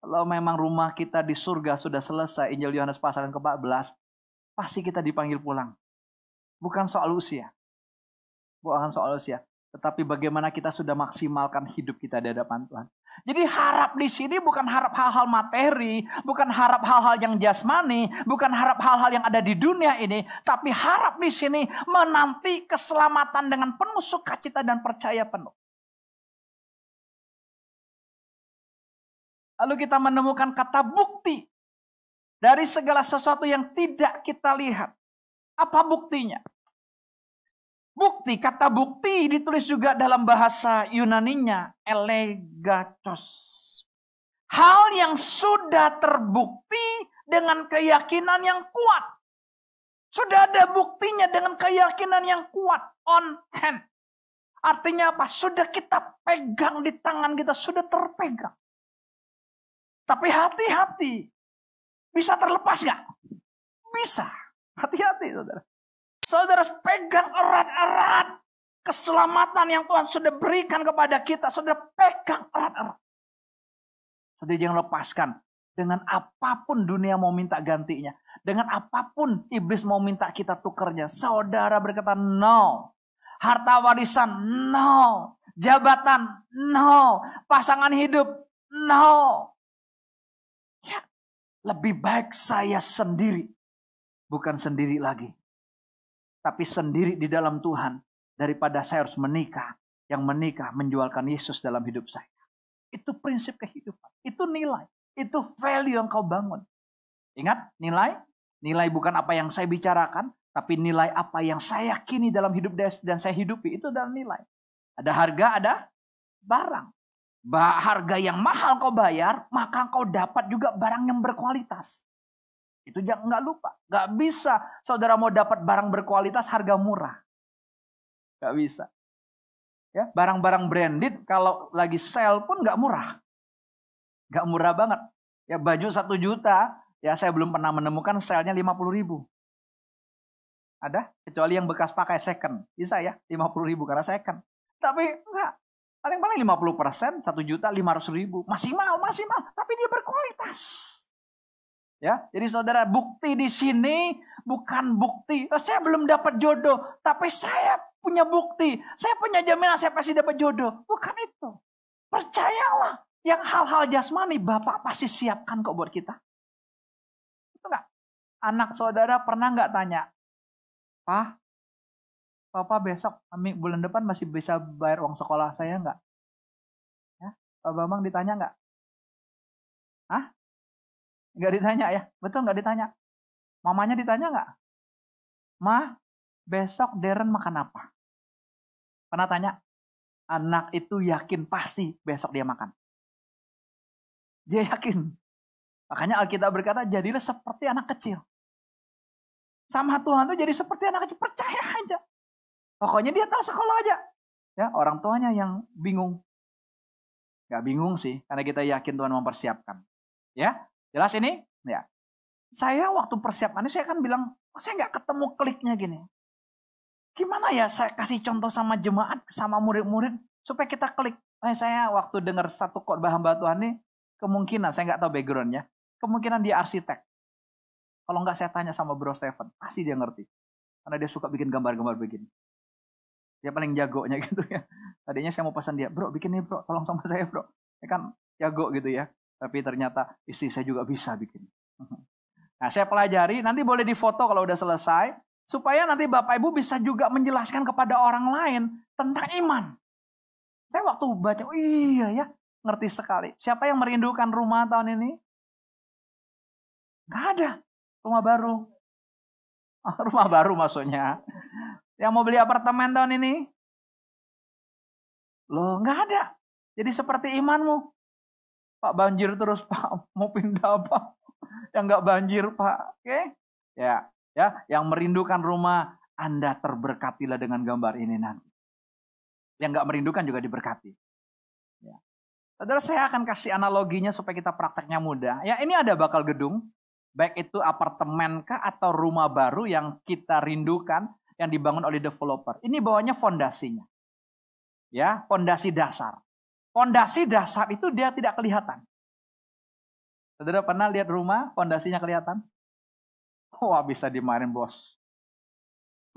Kalau memang rumah kita di surga sudah selesai, Injil Yohanes pasal yang ke-14, pasti kita dipanggil pulang. Bukan soal usia. Bukan soal usia. Tetapi bagaimana kita sudah maksimalkan hidup kita di hadapan Tuhan. Jadi harap di sini bukan harap hal-hal materi, bukan harap hal-hal yang jasmani, bukan harap hal-hal yang ada di dunia ini, tapi harap di sini menanti keselamatan dengan penuh sukacita dan percaya penuh. Lalu kita menemukan kata bukti dari segala sesuatu yang tidak kita lihat. Apa buktinya? Bukti, kata bukti ditulis juga dalam bahasa Yunaninya, elegatos. Hal yang sudah terbukti dengan keyakinan yang kuat. Sudah ada buktinya dengan keyakinan yang kuat. On hand. Artinya apa? Sudah kita pegang di tangan kita, sudah terpegang. Tapi hati-hati. Bisa terlepas gak? Bisa. Hati-hati saudara. Saudara pegang erat-erat keselamatan yang Tuhan sudah berikan kepada kita. Saudara pegang erat-erat. Saudara jangan lepaskan. Dengan apa pun dunia mau minta gantinya. Dengan apa pun iblis mau minta kita tukernya. Saudara berkata no. Harta warisan no. Jabatan no. Pasangan hidup no. Ya, lebih baik saya sendiri. Bukan sendiri lagi tapi sendiri di dalam Tuhan daripada saya harus menikah. Yang menikah menjualkan Yesus dalam hidup saya. Itu prinsip kehidupan. Itu nilai. Itu value yang kau bangun. Ingat, nilai? Nilai bukan apa yang saya bicarakan, tapi nilai apa yang saya yakini dalam hidup dan saya hidupi. Itu adalah nilai. Ada harga, ada barang. Harga yang mahal kau bayar, maka kau dapat juga barang yang berkualitas. Itu jangan nggak lupa. Nggak bisa saudara mau dapat barang berkualitas harga murah. Nggak bisa. Ya, barang-barang branded kalau lagi sale pun nggak murah. Nggak murah banget. Ya baju satu juta, ya saya belum pernah menemukan sale-nya 50 ribu. Ada? Kecuali yang bekas pakai second. Bisa ya, 50 ribu karena second. Tapi enggak. Paling-paling 50 persen, 1 juta 500 ribu. Masih mahal, masih mahal. Tapi dia berkualitas. Ya, jadi saudara bukti di sini bukan bukti. Oh, saya belum dapat jodoh, tapi saya punya bukti. Saya punya jaminan saya pasti dapat jodoh. Bukan itu. Percayalah, yang hal-hal jasmani Bapak pasti siapkan kok buat kita. Itu enggak? Anak saudara pernah nggak tanya, Pak, Papa besok bulan depan masih bisa bayar uang sekolah saya nggak? Ya, Pak Bambang ditanya nggak? Hah? Nggak ditanya ya? Betul nggak ditanya? Mamanya ditanya nggak? Ma, besok Darren makan apa? Pernah tanya? Anak itu yakin pasti besok dia makan. Dia yakin. Makanya Alkitab berkata, jadilah seperti anak kecil. Sama Tuhan tuh jadi seperti anak kecil. Percaya aja. Pokoknya dia tahu sekolah aja. Ya, orang tuanya yang bingung. Gak bingung sih, karena kita yakin Tuhan mempersiapkan. Ya, Jelas ini? Ya. Saya waktu persiapan ini saya kan bilang, oh, saya nggak ketemu kliknya gini. Gimana ya saya kasih contoh sama jemaat, sama murid-murid, supaya kita klik. Eh, saya waktu dengar satu khotbah hamba Tuhan ini, kemungkinan, saya nggak tahu backgroundnya, kemungkinan dia arsitek. Kalau nggak saya tanya sama Bro Stephen, pasti dia ngerti. Karena dia suka bikin gambar-gambar begini. Dia paling jagonya gitu ya. Tadinya saya mau pesan dia, bro bikin nih bro, tolong sama saya bro. Ya kan jago gitu ya. Tapi ternyata istri saya juga bisa bikin. Nah, saya pelajari, nanti boleh difoto kalau udah selesai. Supaya nanti Bapak Ibu bisa juga menjelaskan kepada orang lain tentang iman. Saya waktu baca, oh iya ya, ngerti sekali. Siapa yang merindukan rumah tahun ini? Gak ada. Rumah baru. rumah baru maksudnya. Yang mau beli apartemen tahun ini? Loh, nggak ada. Jadi seperti imanmu. Pak banjir terus Pak mau pindah apa? Yang nggak banjir Pak, oke? Okay? Ya, ya, yang merindukan rumah Anda terberkatilah dengan gambar ini nanti. Yang nggak merindukan juga diberkati. Ya. Saudara saya akan kasih analoginya supaya kita prakteknya mudah. Ya ini ada bakal gedung, baik itu apartemen kah atau rumah baru yang kita rindukan yang dibangun oleh developer. Ini bawahnya fondasinya. Ya, fondasi dasar. Fondasi dasar itu dia tidak kelihatan. Saudara pernah lihat rumah, fondasinya kelihatan? Wah bisa dimarin bos.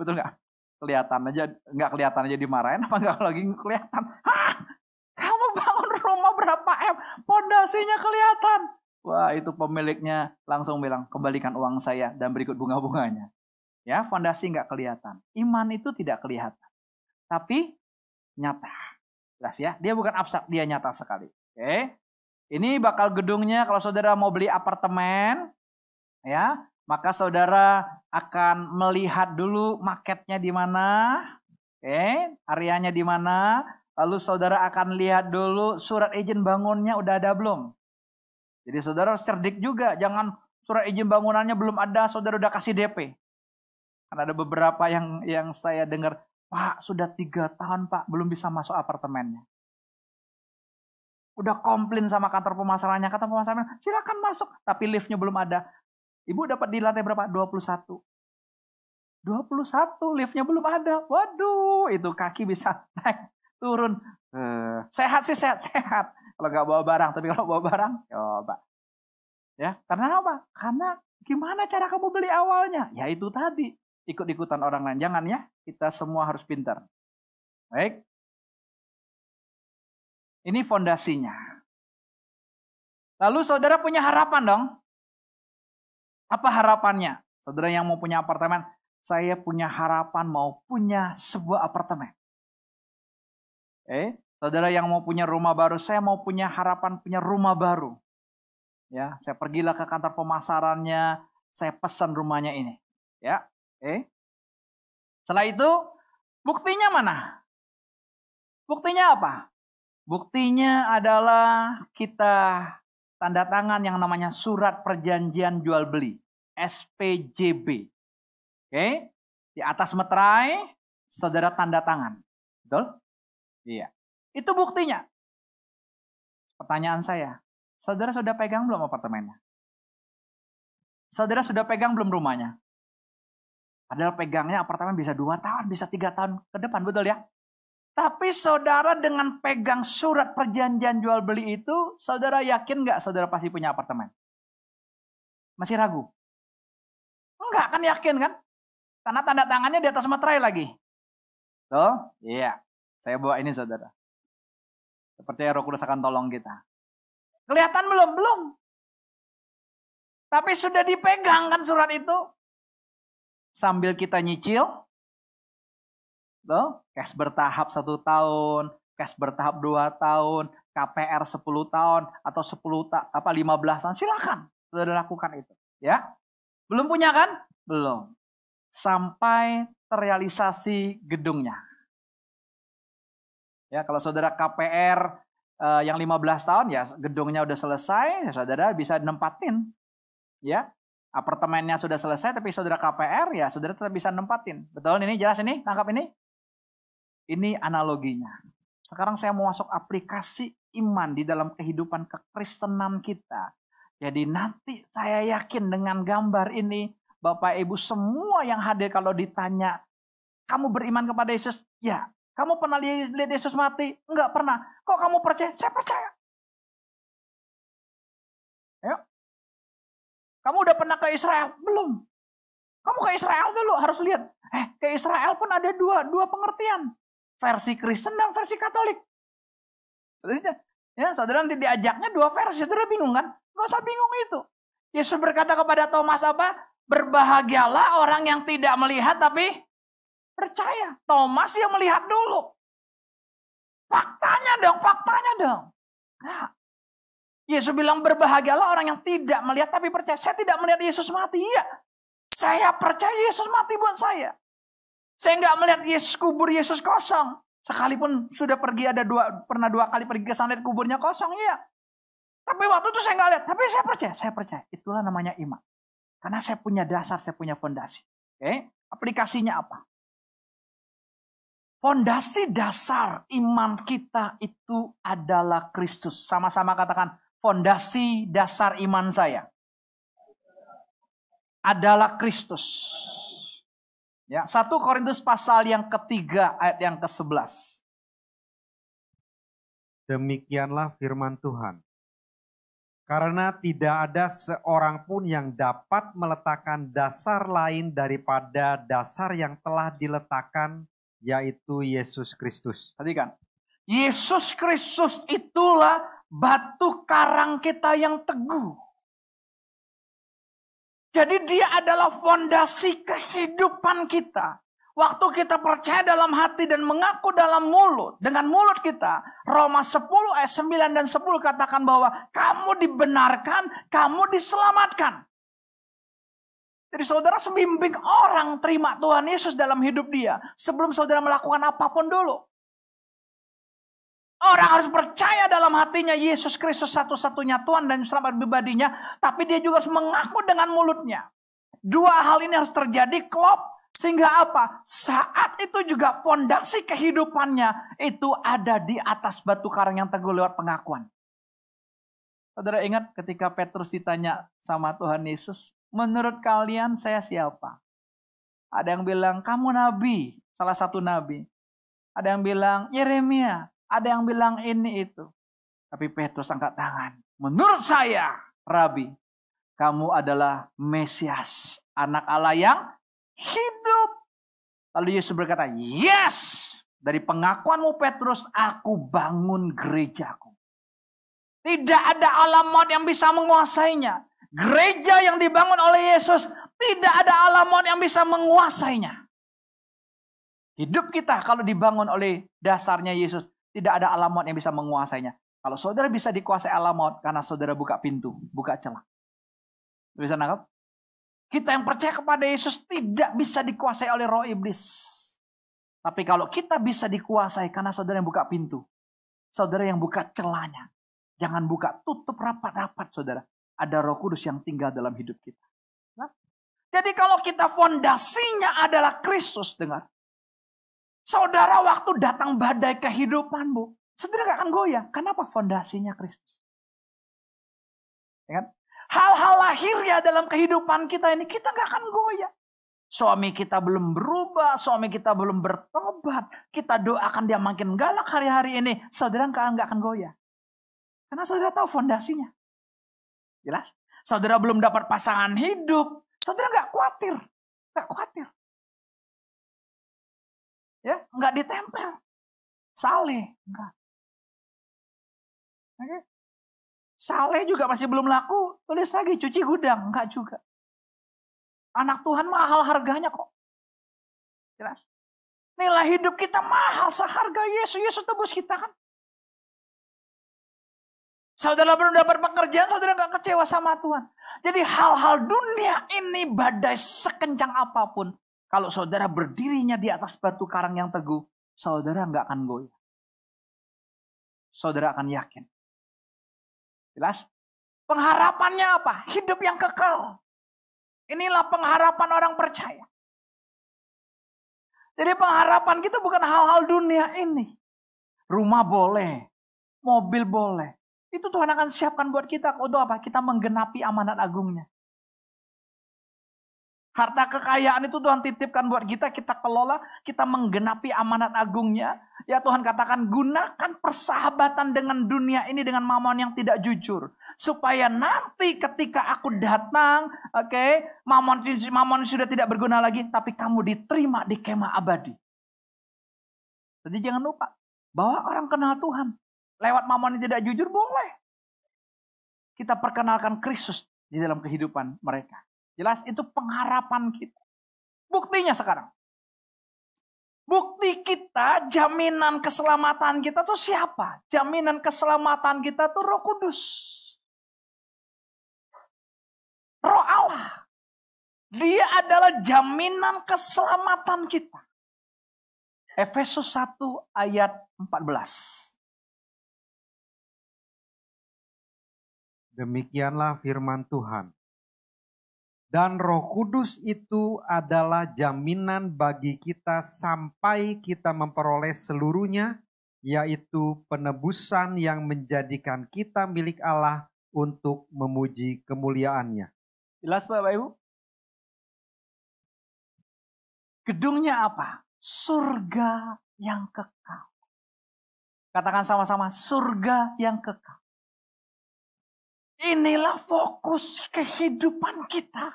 Betul nggak? Kelihatan aja, nggak kelihatan aja dimarahin, apa nggak lagi kelihatan? Hah, kamu bangun rumah berapa M? Pondasinya kelihatan. Wah, itu pemiliknya langsung bilang, kembalikan uang saya dan berikut bunga-bunganya. Ya, fondasi nggak kelihatan. Iman itu tidak kelihatan. Tapi nyata. Jelas ya, dia bukan abstrak, dia nyata sekali. Oke. Ini bakal gedungnya kalau saudara mau beli apartemen, ya, maka saudara akan melihat dulu marketnya di mana, oke, areanya di mana, lalu saudara akan lihat dulu surat izin bangunnya udah ada belum. Jadi saudara harus cerdik juga, jangan surat izin bangunannya belum ada, saudara udah kasih DP. Karena ada beberapa yang yang saya dengar, Pak sudah tiga tahun Pak belum bisa masuk apartemennya. Udah komplain sama kantor pemasarannya, kantor pemasaran silakan masuk, tapi liftnya belum ada. Ibu dapat di lantai berapa? 21. 21, liftnya belum ada. Waduh, itu kaki bisa naik, turun. Uh, sehat sih, sehat, sehat. Kalau nggak bawa barang, tapi kalau bawa barang, coba. Ya, karena apa? Karena gimana cara kamu beli awalnya? Ya itu tadi, ikut-ikutan orang lain. Jangan ya, kita semua harus pintar. Baik. Ini fondasinya. Lalu saudara punya harapan dong. Apa harapannya? Saudara yang mau punya apartemen, saya punya harapan mau punya sebuah apartemen. Eh, Saudara yang mau punya rumah baru, saya mau punya harapan punya rumah baru. Ya, saya pergilah ke kantor pemasarannya, saya pesan rumahnya ini. Ya, eh. Setelah itu, buktinya mana? Buktinya apa? Buktinya adalah kita tanda tangan yang namanya surat perjanjian jual beli, SPJB. Oke, di atas meterai saudara tanda tangan. Betul? Iya. Itu buktinya. Pertanyaan saya, saudara sudah pegang belum apartemennya? Saudara sudah pegang belum rumahnya? Padahal pegangnya apartemen bisa dua tahun, bisa tiga tahun ke depan, betul ya? Tapi saudara dengan pegang surat perjanjian jual beli itu, saudara yakin nggak saudara pasti punya apartemen? Masih ragu? Enggak kan yakin kan? Karena tanda tangannya di atas materai lagi. Tuh, iya. Saya bawa ini saudara. Seperti Roh Kudus akan tolong kita. Kelihatan belum? Belum. Tapi sudah dipegang kan surat itu. Sambil kita nyicil. Loh, cash bertahap satu tahun, cash bertahap dua tahun, KPR 10 tahun, atau 10 ta apa 15 tahun, silakan. Sudah lakukan itu. Ya. Belum punya kan? Belum. Sampai terrealisasi gedungnya. Ya, kalau saudara KPR eh, yang 15 tahun ya gedungnya udah selesai, ya saudara bisa nempatin. Ya. Apartemennya sudah selesai tapi saudara KPR ya saudara tetap bisa nempatin. Betul ini jelas ini? Tangkap ini? Ini analoginya. Sekarang saya mau masuk aplikasi iman di dalam kehidupan kekristenan kita. Jadi nanti saya yakin dengan gambar ini Bapak Ibu semua yang hadir kalau ditanya kamu beriman kepada Yesus? Ya, kamu pernah lihat Yesus mati? Enggak pernah. Kok kamu percaya? Saya percaya. Kamu udah pernah ke Israel? Belum. Kamu ke Israel dulu, harus lihat. Eh, ke Israel pun ada dua, dua pengertian. Versi Kristen dan versi Katolik. Ya, saudara nanti diajaknya dua versi, saudara bingung kan? Gak usah bingung itu. Yesus berkata kepada Thomas apa? Berbahagialah orang yang tidak melihat tapi Percaya. Thomas yang melihat dulu. Faktanya dong, faktanya dong. Nah, Yesus bilang berbahagialah orang yang tidak melihat tapi percaya. Saya tidak melihat Yesus mati. Iya. Saya percaya Yesus mati buat saya. Saya nggak melihat Yesus kubur Yesus kosong. Sekalipun sudah pergi ada dua pernah dua kali pergi ke sana kuburnya kosong, iya. Tapi waktu itu saya nggak lihat, tapi saya percaya, saya percaya. Itulah namanya iman. Karena saya punya dasar, saya punya fondasi. Oke, aplikasinya apa? Fondasi dasar iman kita itu adalah Kristus. Sama-sama katakan, fondasi dasar iman saya adalah Kristus. Ya, 1 Korintus pasal yang ketiga ayat yang ke-11. Demikianlah firman Tuhan. Karena tidak ada seorang pun yang dapat meletakkan dasar lain daripada dasar yang telah diletakkan yaitu Yesus Kristus. Perhatikan. Yesus Kristus itulah batu karang kita yang teguh. Jadi dia adalah fondasi kehidupan kita. Waktu kita percaya dalam hati dan mengaku dalam mulut. Dengan mulut kita. Roma 10 ayat 9 dan 10 katakan bahwa kamu dibenarkan, kamu diselamatkan. Jadi saudara sebimbing orang terima Tuhan Yesus dalam hidup dia. Sebelum saudara melakukan apa pun dulu. Orang harus percaya dalam hatinya Yesus Kristus satu-satunya Tuhan dan selamat pribadinya. Tapi dia juga harus mengaku dengan mulutnya. Dua hal ini harus terjadi klop. Sehingga apa? Saat itu juga fondasi kehidupannya itu ada di atas batu karang yang teguh lewat pengakuan. Saudara ingat ketika Petrus ditanya sama Tuhan Yesus, menurut kalian saya siapa? Ada yang bilang, kamu nabi, salah satu nabi. Ada yang bilang, Yeremia, ada yang bilang ini itu. Tapi Petrus angkat tangan. Menurut saya, Rabi, kamu adalah Mesias, anak Allah yang hidup. Lalu Yesus berkata, yes, dari pengakuanmu Petrus, aku bangun gerejaku. Tidak ada alamat yang bisa menguasainya. Gereja yang dibangun oleh Yesus, tidak ada alamat yang bisa menguasainya. Hidup kita kalau dibangun oleh dasarnya Yesus, tidak ada alamat yang bisa menguasainya. Kalau saudara bisa dikuasai alamat karena saudara buka pintu, buka celah. Bisa nangkap? Kita yang percaya kepada Yesus tidak bisa dikuasai oleh roh iblis. Tapi kalau kita bisa dikuasai karena saudara yang buka pintu. Saudara yang buka celahnya. Jangan buka tutup rapat-rapat saudara. Ada roh kudus yang tinggal dalam hidup kita. Jadi kalau kita fondasinya adalah Kristus, dengar. Saudara waktu datang badai kehidupanmu, saudara gak akan goyah. Kenapa? Fondasinya Kristus. Ya kan? Hal-hal lahir ya dalam kehidupan kita ini, kita gak akan goyah. Suami kita belum berubah, suami kita belum bertobat. Kita doakan dia makin galak hari-hari ini. Saudara gak akan goyah. Karena saudara tahu fondasinya. Jelas? Saudara belum dapat pasangan hidup. Saudara gak khawatir. Gak khawatir ya nggak ditempel sale enggak Oke. Sale juga masih belum laku, tulis lagi cuci gudang, enggak juga. Anak Tuhan mahal harganya kok. Jelas. Nilai hidup kita mahal seharga Yesus. Yesus tebus kita kan. Saudara belum dapat pekerjaan, saudara nggak kecewa sama Tuhan. Jadi hal-hal dunia ini badai sekencang apa pun. Kalau saudara berdirinya di atas batu karang yang teguh, saudara nggak akan goyah. Saudara akan yakin. Jelas? Pengharapannya apa? Hidup yang kekal. Inilah pengharapan orang percaya. Jadi pengharapan kita bukan hal-hal dunia ini. Rumah boleh, mobil boleh. Itu Tuhan akan siapkan buat kita untuk apa? Kita menggenapi amanat agungnya. Harta kekayaan itu Tuhan titipkan buat kita, kita kelola, kita menggenapi amanat agungnya. Ya Tuhan katakan gunakan persahabatan dengan dunia ini dengan mamon yang tidak jujur. Supaya nanti ketika aku datang, oke, okay, mamon, mamon sudah tidak berguna lagi, tapi kamu diterima di kemah abadi. Jadi jangan lupa, bahwa orang kenal Tuhan. Lewat mamon yang tidak jujur boleh. Kita perkenalkan Kristus di dalam kehidupan mereka. Jelas itu pengharapan kita. Buktinya sekarang. Bukti kita, jaminan keselamatan kita tuh siapa? Jaminan keselamatan kita tuh Roh Kudus. Roh Allah. Dia adalah jaminan keselamatan kita. Efesus 1 ayat 14. Demikianlah firman Tuhan. Dan Roh Kudus itu adalah jaminan bagi kita sampai kita memperoleh seluruhnya, yaitu penebusan yang menjadikan kita milik Allah untuk memuji kemuliaannya. Jelas Bapak Ibu? Gedungnya apa? Surga yang kekal. Katakan sama-sama, surga yang kekal. Inilah fokus kehidupan kita.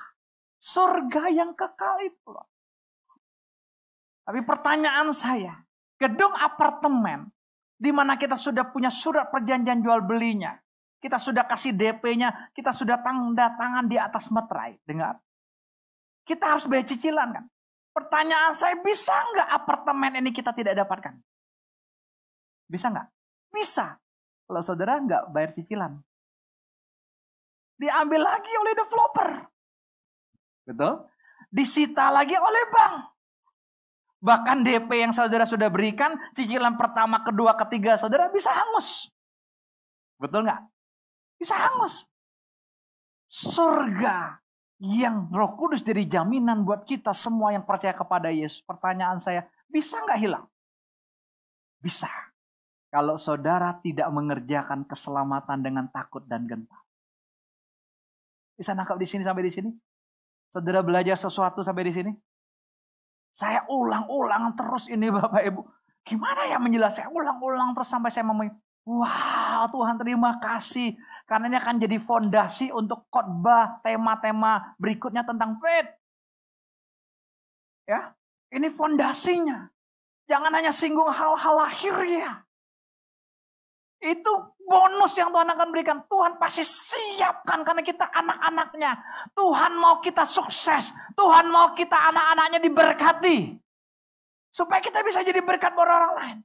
Surga yang kekal itu. Tapi pertanyaan saya, gedung apartemen Di mana kita sudah punya surat perjanjian jual belinya. Kita sudah kasih DP-nya, kita sudah tanda tangan di atas meterai. Dengar. Kita harus bayar cicilan kan. Pertanyaan saya, bisa nggak apartemen ini kita tidak dapatkan? Bisa nggak? Bisa. Kalau saudara nggak bayar cicilan. Diambil lagi oleh developer. Betul? Disita lagi oleh bank. Bahkan DP yang saudara sudah berikan, cicilan pertama, kedua, ketiga saudara bisa hangus. Betul nggak? Bisa hangus. Surga yang roh kudus jadi jaminan buat kita semua yang percaya kepada Yesus. Pertanyaan saya, bisa nggak hilang? Bisa. Kalau saudara tidak mengerjakan keselamatan dengan takut dan gentar. Bisa nangkap di sini sampai di sini? Saudara belajar sesuatu sampai di sini? Saya ulang-ulang terus ini Bapak Ibu. Gimana ya menjelaskan? Ulang-ulang terus sampai saya ngomong, wow Tuhan terima kasih. Karena ini akan jadi fondasi untuk khotbah tema-tema berikutnya tentang faith. Ya, ini fondasinya. Jangan hanya singgung hal-hal lahir ya. Itu bonus yang Tuhan akan berikan. Tuhan pasti siapkan karena kita anak-anaknya. Tuhan mau kita sukses. Tuhan mau kita anak-anaknya diberkati. Supaya kita bisa jadi berkat buat orang lain.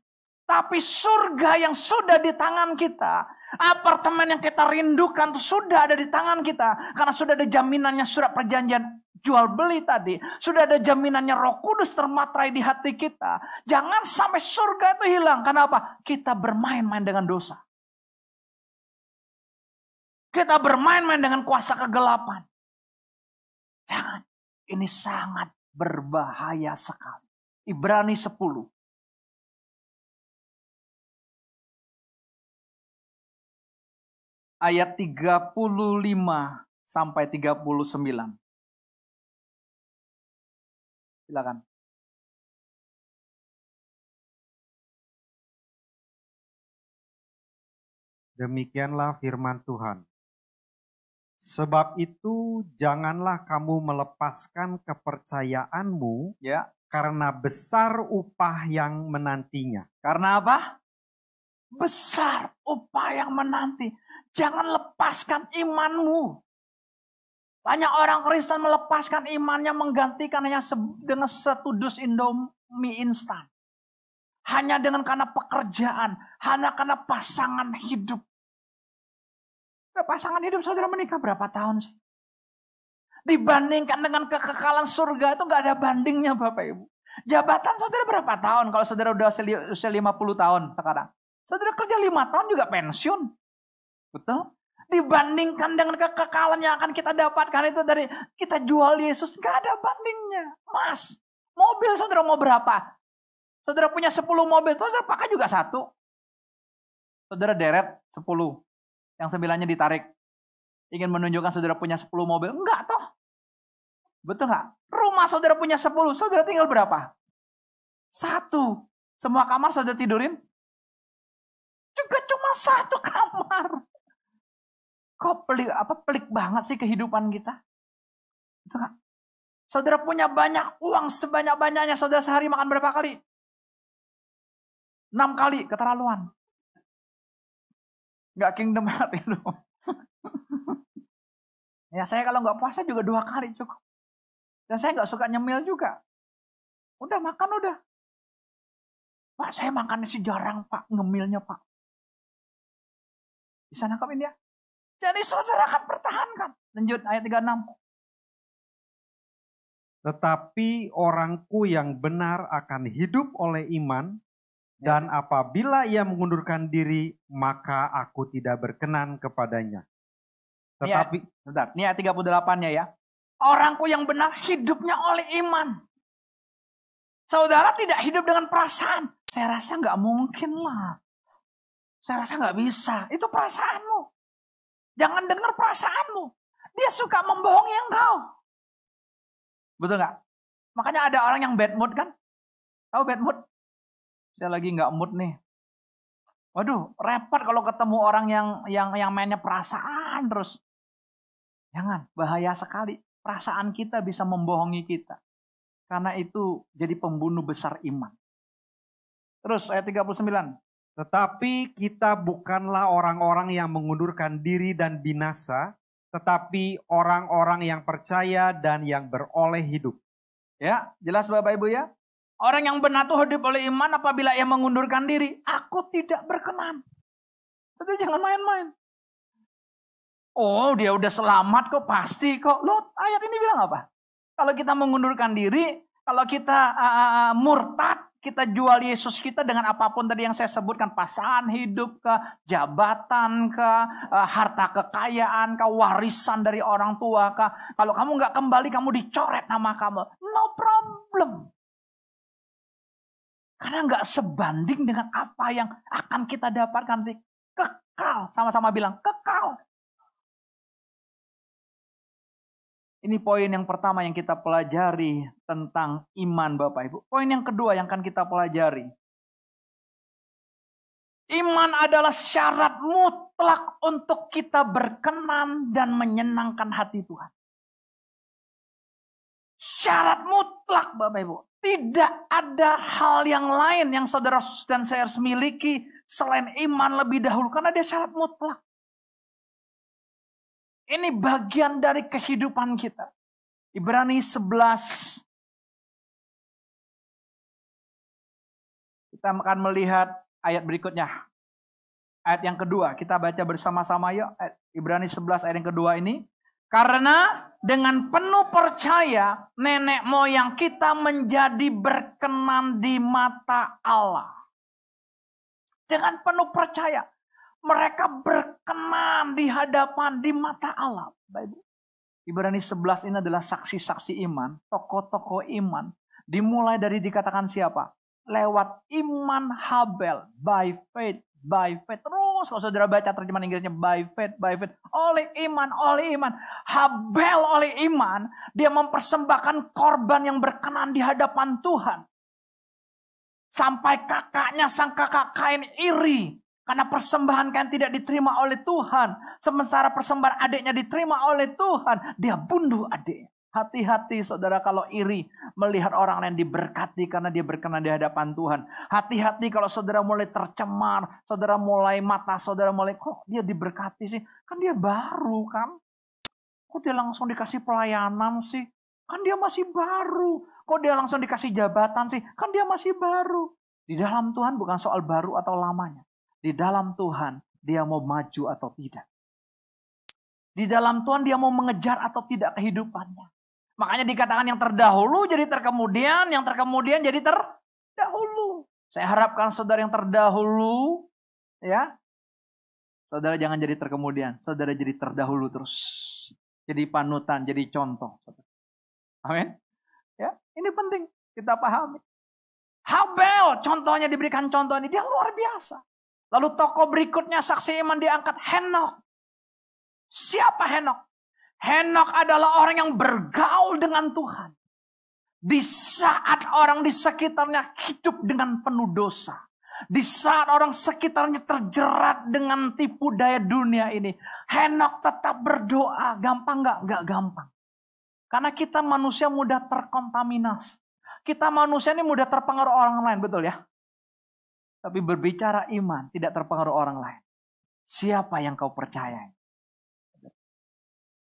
Tapi surga yang sudah di tangan kita. Apartemen yang kita rindukan sudah ada di tangan kita. Karena sudah ada jaminannya surat perjanjian jual beli tadi. Sudah ada jaminannya roh kudus termatrai di hati kita. Jangan sampai surga itu hilang. Kenapa? Kita bermain-main dengan dosa. Kita bermain-main dengan kuasa kegelapan. Jangan. Ini sangat berbahaya sekali. Ibrani 10. Ayat 35 sampai 39. Silakan. Demikianlah firman Tuhan. Sebab itu janganlah kamu melepaskan kepercayaanmu ya. karena besar upah yang menantinya. Karena apa? Besar upah yang menanti. Jangan lepaskan imanmu. Banyak orang Kristen melepaskan imannya menggantikannya dengan setudus indomie instan. Hanya dengan karena pekerjaan, hanya karena pasangan hidup. Pasangan hidup saudara menikah berapa tahun sih? Dibandingkan dengan kekekalan surga itu gak ada bandingnya Bapak Ibu. Jabatan saudara berapa tahun kalau saudara udah usia 50 tahun sekarang? Saudara kerja 5 tahun juga pensiun. Betul? dibandingkan dengan kekekalan yang akan kita dapatkan itu dari kita jual Yesus nggak ada bandingnya mas mobil saudara mau berapa saudara punya 10 mobil saudara pakai juga satu saudara deret 10 yang sembilannya ditarik ingin menunjukkan saudara punya 10 mobil enggak toh betul nggak rumah saudara punya 10 saudara tinggal berapa satu semua kamar saudara tidurin juga cuma satu kamar Kok pelik apa pelik banget sih kehidupan kita? Itu kan? Saudara punya banyak uang sebanyak-banyaknya, saudara sehari makan berapa kali? Enam kali, keterlaluan. Gak kingdom banget itu. ya saya kalau nggak puasa juga dua kali cukup. Dan saya nggak suka nyemil juga. Udah makan udah. Pak saya makan sih jarang pak, ngemilnya pak. Bisa nangkapin ya? Jadi saudara akan pertahankan. Lanjut ayat 36. Tetapi orangku yang benar akan hidup oleh iman. Dan apabila ia mengundurkan diri, maka aku tidak berkenan kepadanya. Tetapi, ini ayat, ini ayat 38-nya ya. Orangku yang benar hidupnya oleh iman. Saudara tidak hidup dengan perasaan. Saya rasa nggak mungkin lah. Saya rasa nggak bisa. Itu perasaanmu. Jangan dengar perasaanmu. Dia suka membohongi engkau. Betul nggak? Makanya ada orang yang bad mood kan? Tahu bad mood? Saya lagi nggak mood nih. Waduh, repot kalau ketemu orang yang yang yang mainnya perasaan terus. Jangan, bahaya sekali. Perasaan kita bisa membohongi kita. Karena itu jadi pembunuh besar iman. Terus ayat 39. Tetapi kita bukanlah orang-orang yang mengundurkan diri dan binasa, tetapi orang-orang yang percaya dan yang beroleh hidup. Ya, jelas Bapak Ibu ya? Orang yang benar itu hidup oleh iman apabila ia mengundurkan diri. Aku tidak berkenan. Tapi jangan main-main. Oh dia udah selamat kok pasti kok. Lo ayat ini bilang apa? Kalau kita mengundurkan diri, kalau kita uh, murtad, kita jual Yesus kita dengan apa pun tadi yang saya sebutkan, pasangan hidup ke, jabatan ke, uh, harta kekayaan ke, warisan dari orang tua ke. Kalau kamu nggak kembali, kamu dicoret nama kamu. No problem. Karena nggak sebanding dengan apa yang akan kita dapatkan nanti. Kekal. Sama-sama bilang, kekal. Ini poin yang pertama yang kita pelajari tentang iman Bapak Ibu. Poin yang kedua yang akan kita pelajari. Iman adalah syarat mutlak untuk kita berkenan dan menyenangkan hati Tuhan. Syarat mutlak Bapak Ibu. Tidak ada hal yang lain yang saudara dan saya harus miliki selain iman lebih dahulu. Karena dia syarat mutlak. Ini bagian dari kehidupan kita. Ibrani 11. Kita akan melihat ayat berikutnya. Ayat yang kedua, kita baca bersama-sama yuk. Ibrani 11 ayat yang kedua ini. Karena dengan penuh percaya nenek moyang kita menjadi berkenan di mata Allah. Dengan penuh percaya mereka berkenan di hadapan di mata Allah. Baik, Ibrani 11 ini adalah saksi-saksi iman, tokoh-tokoh iman. Dimulai dari dikatakan siapa? Lewat iman Habel, by faith, by faith. Terus kalau saudara baca terjemahan Inggrisnya by faith, by faith. Oleh iman, oleh iman. Habel oleh iman, dia mempersembahkan korban yang berkenan di hadapan Tuhan. Sampai kakaknya sang kakak kain iri karena persembahan kan tidak diterima oleh Tuhan. Sementara persembahan adiknya diterima oleh Tuhan. Dia bunuh adik. Hati-hati saudara kalau iri melihat orang lain diberkati karena dia berkenan di hadapan Tuhan. Hati-hati kalau saudara mulai tercemar, saudara mulai mata, saudara mulai kok dia diberkati sih? Kan dia baru kan? Kok dia langsung dikasih pelayanan sih? Kan dia masih baru. Kok dia langsung dikasih jabatan sih? Kan dia masih baru. Di dalam Tuhan bukan soal baru atau lamanya di dalam Tuhan dia mau maju atau tidak. Di dalam Tuhan dia mau mengejar atau tidak kehidupannya. Makanya dikatakan yang terdahulu jadi terkemudian, yang terkemudian jadi terdahulu. Saya harapkan saudara yang terdahulu, ya, saudara jangan jadi terkemudian, saudara jadi terdahulu terus. Jadi panutan, jadi contoh. Amin. Ya, ini penting kita pahami. Habel contohnya diberikan contoh ini, dia luar biasa. Lalu tokoh berikutnya saksi iman diangkat Henok. Siapa Henok? Henok adalah orang yang bergaul dengan Tuhan. Di saat orang di sekitarnya hidup dengan penuh dosa. Di saat orang sekitarnya terjerat dengan tipu daya dunia ini. Henok tetap berdoa. Gampang nggak? Nggak gampang. Karena kita manusia mudah terkontaminasi. Kita manusia ini mudah terpengaruh orang lain, betul ya? Tapi berbicara iman tidak terpengaruh orang lain. Siapa yang kau percaya?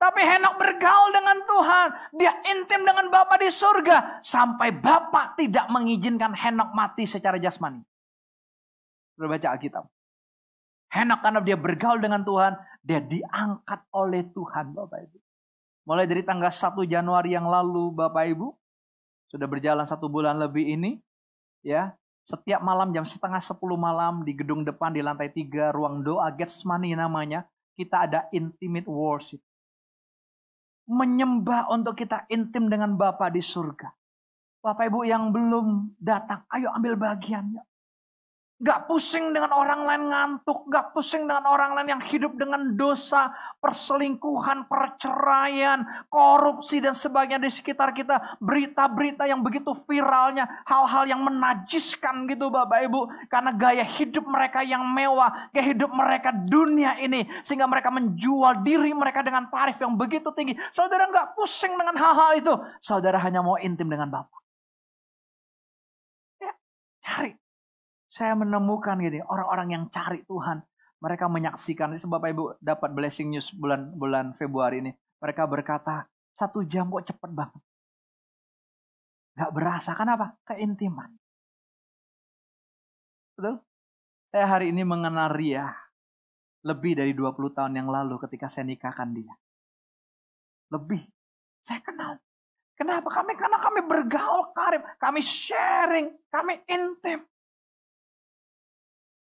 Tapi Henok bergaul dengan Tuhan. Dia intim dengan Bapa di surga. Sampai Bapa tidak mengizinkan Henok mati secara jasmani. Berbaca Alkitab. Henok karena dia bergaul dengan Tuhan. Dia diangkat oleh Tuhan Bapak Ibu. Mulai dari tanggal 1 Januari yang lalu Bapak Ibu. Sudah berjalan satu bulan lebih ini. Ya, setiap malam jam setengah sepuluh malam di gedung depan di lantai tiga ruang doa Getsemani namanya. Kita ada intimate worship. Menyembah untuk kita intim dengan Bapa di surga. Bapak Ibu yang belum datang, ayo ambil bagiannya. Gak pusing dengan orang lain ngantuk. Gak pusing dengan orang lain yang hidup dengan dosa, perselingkuhan, perceraian, korupsi dan sebagainya di sekitar kita. Berita-berita yang begitu viralnya. Hal-hal yang menajiskan gitu Bapak Ibu. Karena gaya hidup mereka yang mewah. Gaya hidup mereka dunia ini. Sehingga mereka menjual diri mereka dengan tarif yang begitu tinggi. Saudara gak pusing dengan hal-hal itu. Saudara hanya mau intim dengan Bapak. Ya, cari Saya menemukan gini, orang-orang yang cari Tuhan, mereka menyaksikan. Bapak Ibu dapat blessing news bulan bulan Februari ini. Mereka berkata, satu jam kok cepet banget. Gak berasa, kenapa? Keintiman. Betul? Saya hari ini mengenal Ria lebih dari 20 tahun yang lalu ketika saya nikahkan dia. Lebih. Saya kenal. Kenapa? Kami karena kami bergaul karib, kami sharing, kami intim.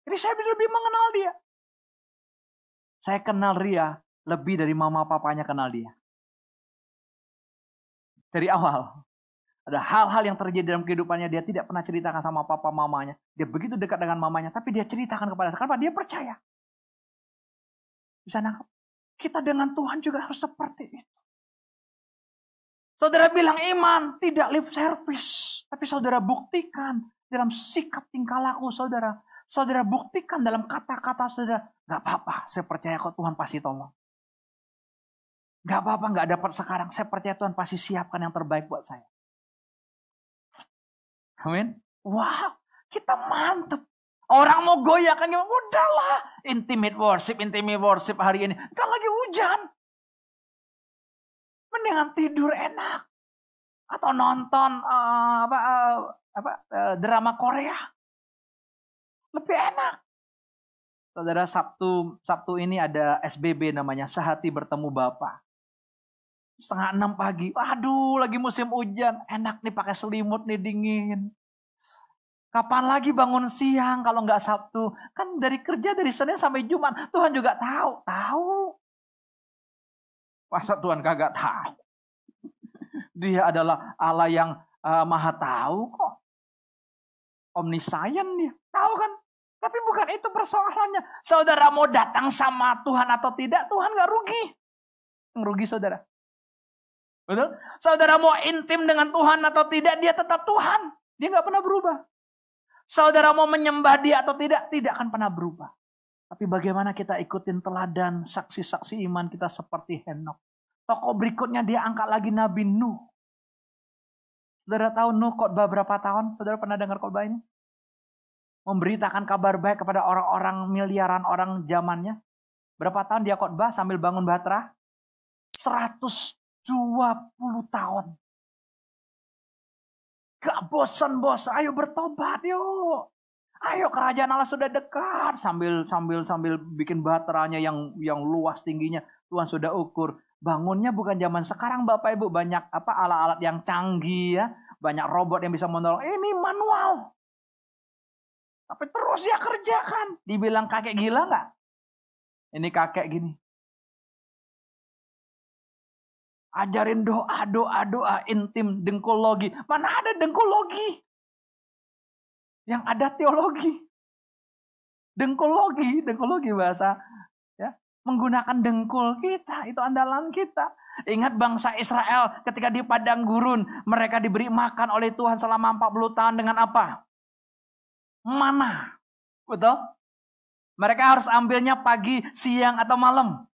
Jadi saya lebih mengenal dia. Saya kenal Ria lebih dari mama papanya kenal dia. Dari awal. Ada hal-hal yang terjadi dalam kehidupannya dia tidak pernah ceritakan sama papa mamanya. Dia begitu dekat dengan mamanya, tapi dia ceritakan kepada saya. Kenapa? Dia percaya. Bisa nangkap? Kita dengan Tuhan juga harus seperti itu. Saudara bilang iman, tidak lip service. Tapi saudara buktikan dalam sikap tingkah laku saudara. Saudara buktikan dalam kata-kata saudara. Gak apa-apa, saya percaya kok Tuhan pasti tolong. Gak apa-apa, gak dapat sekarang. Saya percaya Tuhan pasti siapkan yang terbaik buat saya. Amin. Wow, kita mantep. Orang mau goyahkan, udahlah. Intimate worship, intimate worship hari ini. Kan lagi hujan. Mendingan tidur enak. Atau nonton uh, apa, uh, apa uh, drama Korea. Lebih enak. Saudara Sabtu Sabtu ini ada SBB namanya Sehati Bertemu Bapak. Setengah enam pagi. Aduh lagi musim hujan. Enak nih pakai selimut nih dingin. Kapan lagi bangun siang kalau nggak Sabtu? Kan dari kerja dari Senin sampai Jumat. Tuhan juga tahu. Tahu. Masa Tuhan kagak tahu? Dia adalah Allah yang uh, maha tahu kok. Omniscient dia. Tahu kan? Tapi bukan itu persoalannya. Saudara mau datang sama Tuhan atau tidak, Tuhan nggak rugi. Yang rugi saudara. Betul? Saudara mau intim dengan Tuhan atau tidak, dia tetap Tuhan. Dia nggak pernah berubah. Saudara mau menyembah dia atau tidak, tidak akan pernah berubah. Tapi bagaimana kita ikutin teladan saksi-saksi iman kita seperti Henok. Tokoh berikutnya dia angkat lagi Nabi Nuh. Saudara tahu Nuh khotbah berapa tahun? Saudara pernah dengar khotbah ini? Memberitakan kabar baik kepada orang-orang miliaran orang zamannya. Berapa tahun dia khotbah sambil bangun bahtera? 120 tahun. Gak bosan bos, ayo bertobat yuk. Ayo kerajaan Allah sudah dekat sambil sambil sambil bikin baterainya yang yang luas tingginya Tuhan sudah ukur. Bangunnya bukan zaman sekarang Bapak Ibu banyak apa alat-alat yang canggih ya, banyak robot yang bisa menolong. Ini manual. Tapi terus ya kerjakan. Dibilang kakek gila nggak? Ini kakek gini. Ajarin doa, doa, doa intim, dengkologi. Mana ada dengkologi? Yang ada teologi. Dengkologi, dengkologi bahasa menggunakan dengkul kita, itu andalan kita. Ingat bangsa Israel ketika di padang gurun, mereka diberi makan oleh Tuhan selama 40 tahun dengan apa? Mana? Betul? Mereka harus ambilnya pagi, siang, atau malam.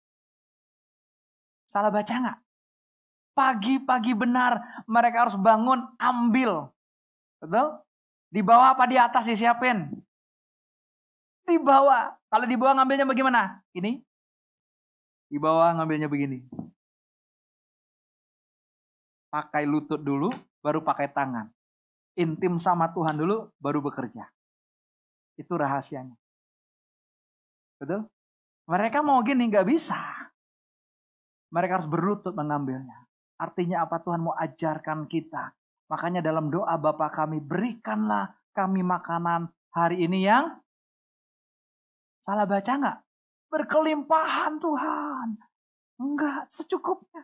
Salah baca nggak? Pagi-pagi benar mereka harus bangun ambil. Betul? Di bawah apa di atas disiapin? Di bawah. Kalau di bawah ngambilnya bagaimana? Ini. Di bawah ngambilnya begini. Pakai lutut dulu, baru pakai tangan. Intim sama Tuhan dulu, baru bekerja. Itu rahasianya. Betul? Mereka mau gini, nggak bisa. Mereka harus berlutut mengambilnya. Artinya apa Tuhan mau ajarkan kita. Makanya dalam doa Bapa kami, berikanlah kami makanan hari ini yang salah baca nggak? Berkelimpahan Tuhan. Enggak, secukupnya.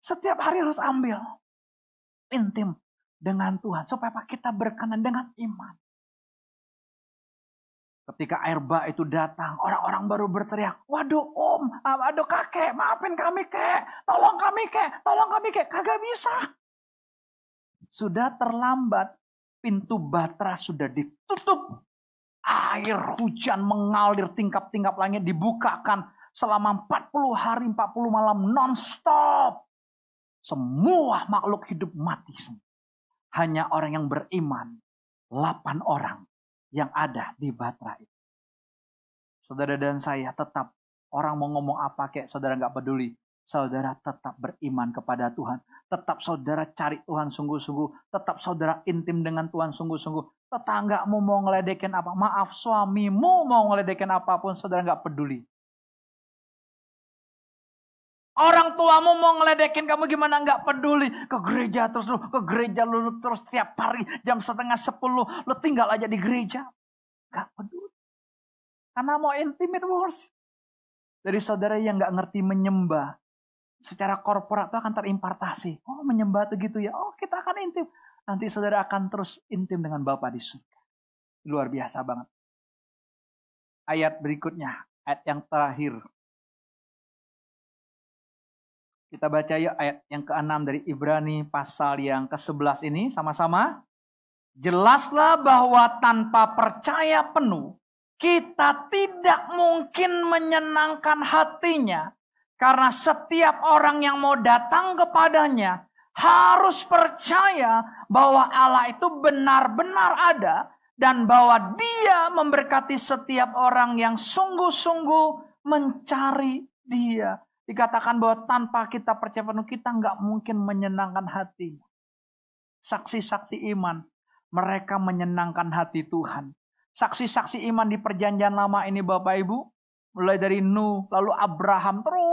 Setiap hari harus ambil. Intim dengan Tuhan. Supaya kita berkenan dengan iman. Ketika air bah itu datang, orang-orang baru berteriak, waduh om, waduh kakek, maafin kami kek, tolong kami kek, tolong kami kek, kagak bisa. Sudah terlambat, pintu batra sudah ditutup. Air hujan mengalir tingkap-tingkap langit dibukakan selama 40 hari 40 malam non-stop. Semua makhluk hidup mati. Hanya orang yang beriman 8 orang yang ada di Batra itu. Saudara dan saya tetap orang mau ngomong apa kayak saudara nggak peduli. Saudara tetap beriman kepada Tuhan. Tetap saudara cari Tuhan sungguh-sungguh. Tetap saudara intim dengan Tuhan sungguh-sungguh. Tetanggamu mau ngeledekin apa. Maaf suamimu mau ngeledekin apa pun. Saudara nggak peduli. Orang tuamu mau ngeledekin kamu gimana nggak peduli. Ke gereja terus lu, ke gereja lu terus tiap hari jam setengah sepuluh. Lu tinggal aja di gereja. Gak peduli. Karena mau intimate worship. Dari saudara yang nggak ngerti menyembah, secara korporat itu akan terimpartasi. Oh menyembah itu gitu ya. Oh kita akan intim. Nanti saudara akan terus intim dengan Bapa di surga. Luar biasa banget. Ayat berikutnya, ayat yang terakhir. Kita baca yuk ayat yang ke-6 dari Ibrani pasal yang ke-11 ini sama-sama. Jelaslah bahwa tanpa percaya penuh, kita tidak mungkin menyenangkan hatinya karena setiap orang yang mau datang kepadanya harus percaya bahwa Allah itu benar-benar ada dan bahwa Dia memberkati setiap orang yang sungguh-sungguh mencari Dia. Dikatakan bahwa tanpa kita percaya penuh kita nggak mungkin menyenangkan hati. Saksi-saksi iman, mereka menyenangkan hati Tuhan. Saksi-saksi iman di perjanjian lama ini Bapak Ibu, mulai dari Nuh, lalu Abraham, terus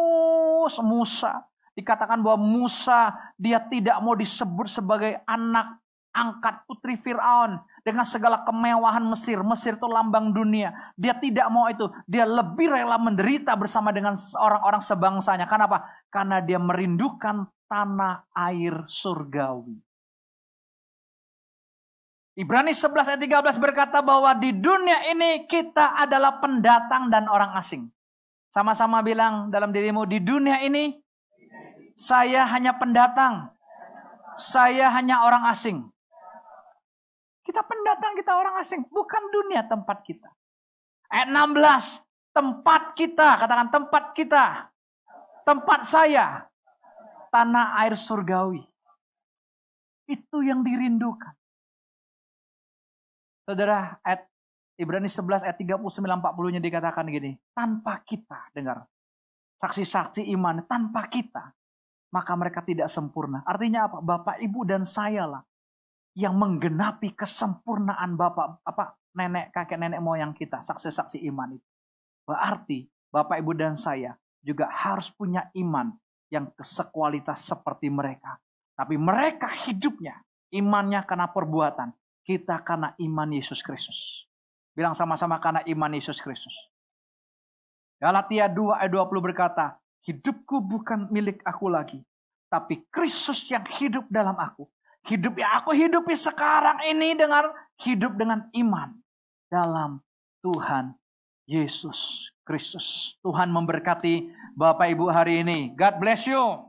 Musa. Dikatakan bahwa Musa dia tidak mau disebut sebagai anak angkat putri Fir'aun dengan segala kemewahan Mesir. Mesir itu lambang dunia. Dia tidak mau itu. Dia lebih rela menderita bersama dengan orang-orang sebangsanya. Kenapa? Karena dia merindukan tanah air surgawi. Ibrani 11 ayat 13 berkata bahwa di dunia ini kita adalah pendatang dan orang asing. Sama-sama bilang dalam dirimu, di dunia ini saya hanya pendatang. Saya hanya orang asing. Kita pendatang, kita orang asing. Bukan dunia tempat kita. Ayat 16, tempat kita, katakan tempat kita. Tempat saya. Tanah air surgawi. Itu yang dirindukan. Saudara, ayat Ibrani 11 ayat 39 40-nya dikatakan gini, tanpa kita, dengar. Saksi-saksi iman tanpa kita, maka mereka tidak sempurna. Artinya apa? Bapak, Ibu dan saya lah yang menggenapi kesempurnaan Bapak, apa nenek, kakek, nenek moyang kita, saksi-saksi iman itu. Berarti Bapak, Ibu dan saya juga harus punya iman yang sekualitas seperti mereka. Tapi mereka hidupnya, imannya karena perbuatan, kita karena iman Yesus Kristus. Bilang sama-sama karena iman Yesus Kristus. Galatia 2 ayat 20 berkata, hidupku bukan milik aku lagi, tapi Kristus yang hidup dalam aku. Hidup yang aku hidupi sekarang ini dengan hidup dengan iman dalam Tuhan Yesus Kristus. Tuhan memberkati Bapak Ibu hari ini. God bless you.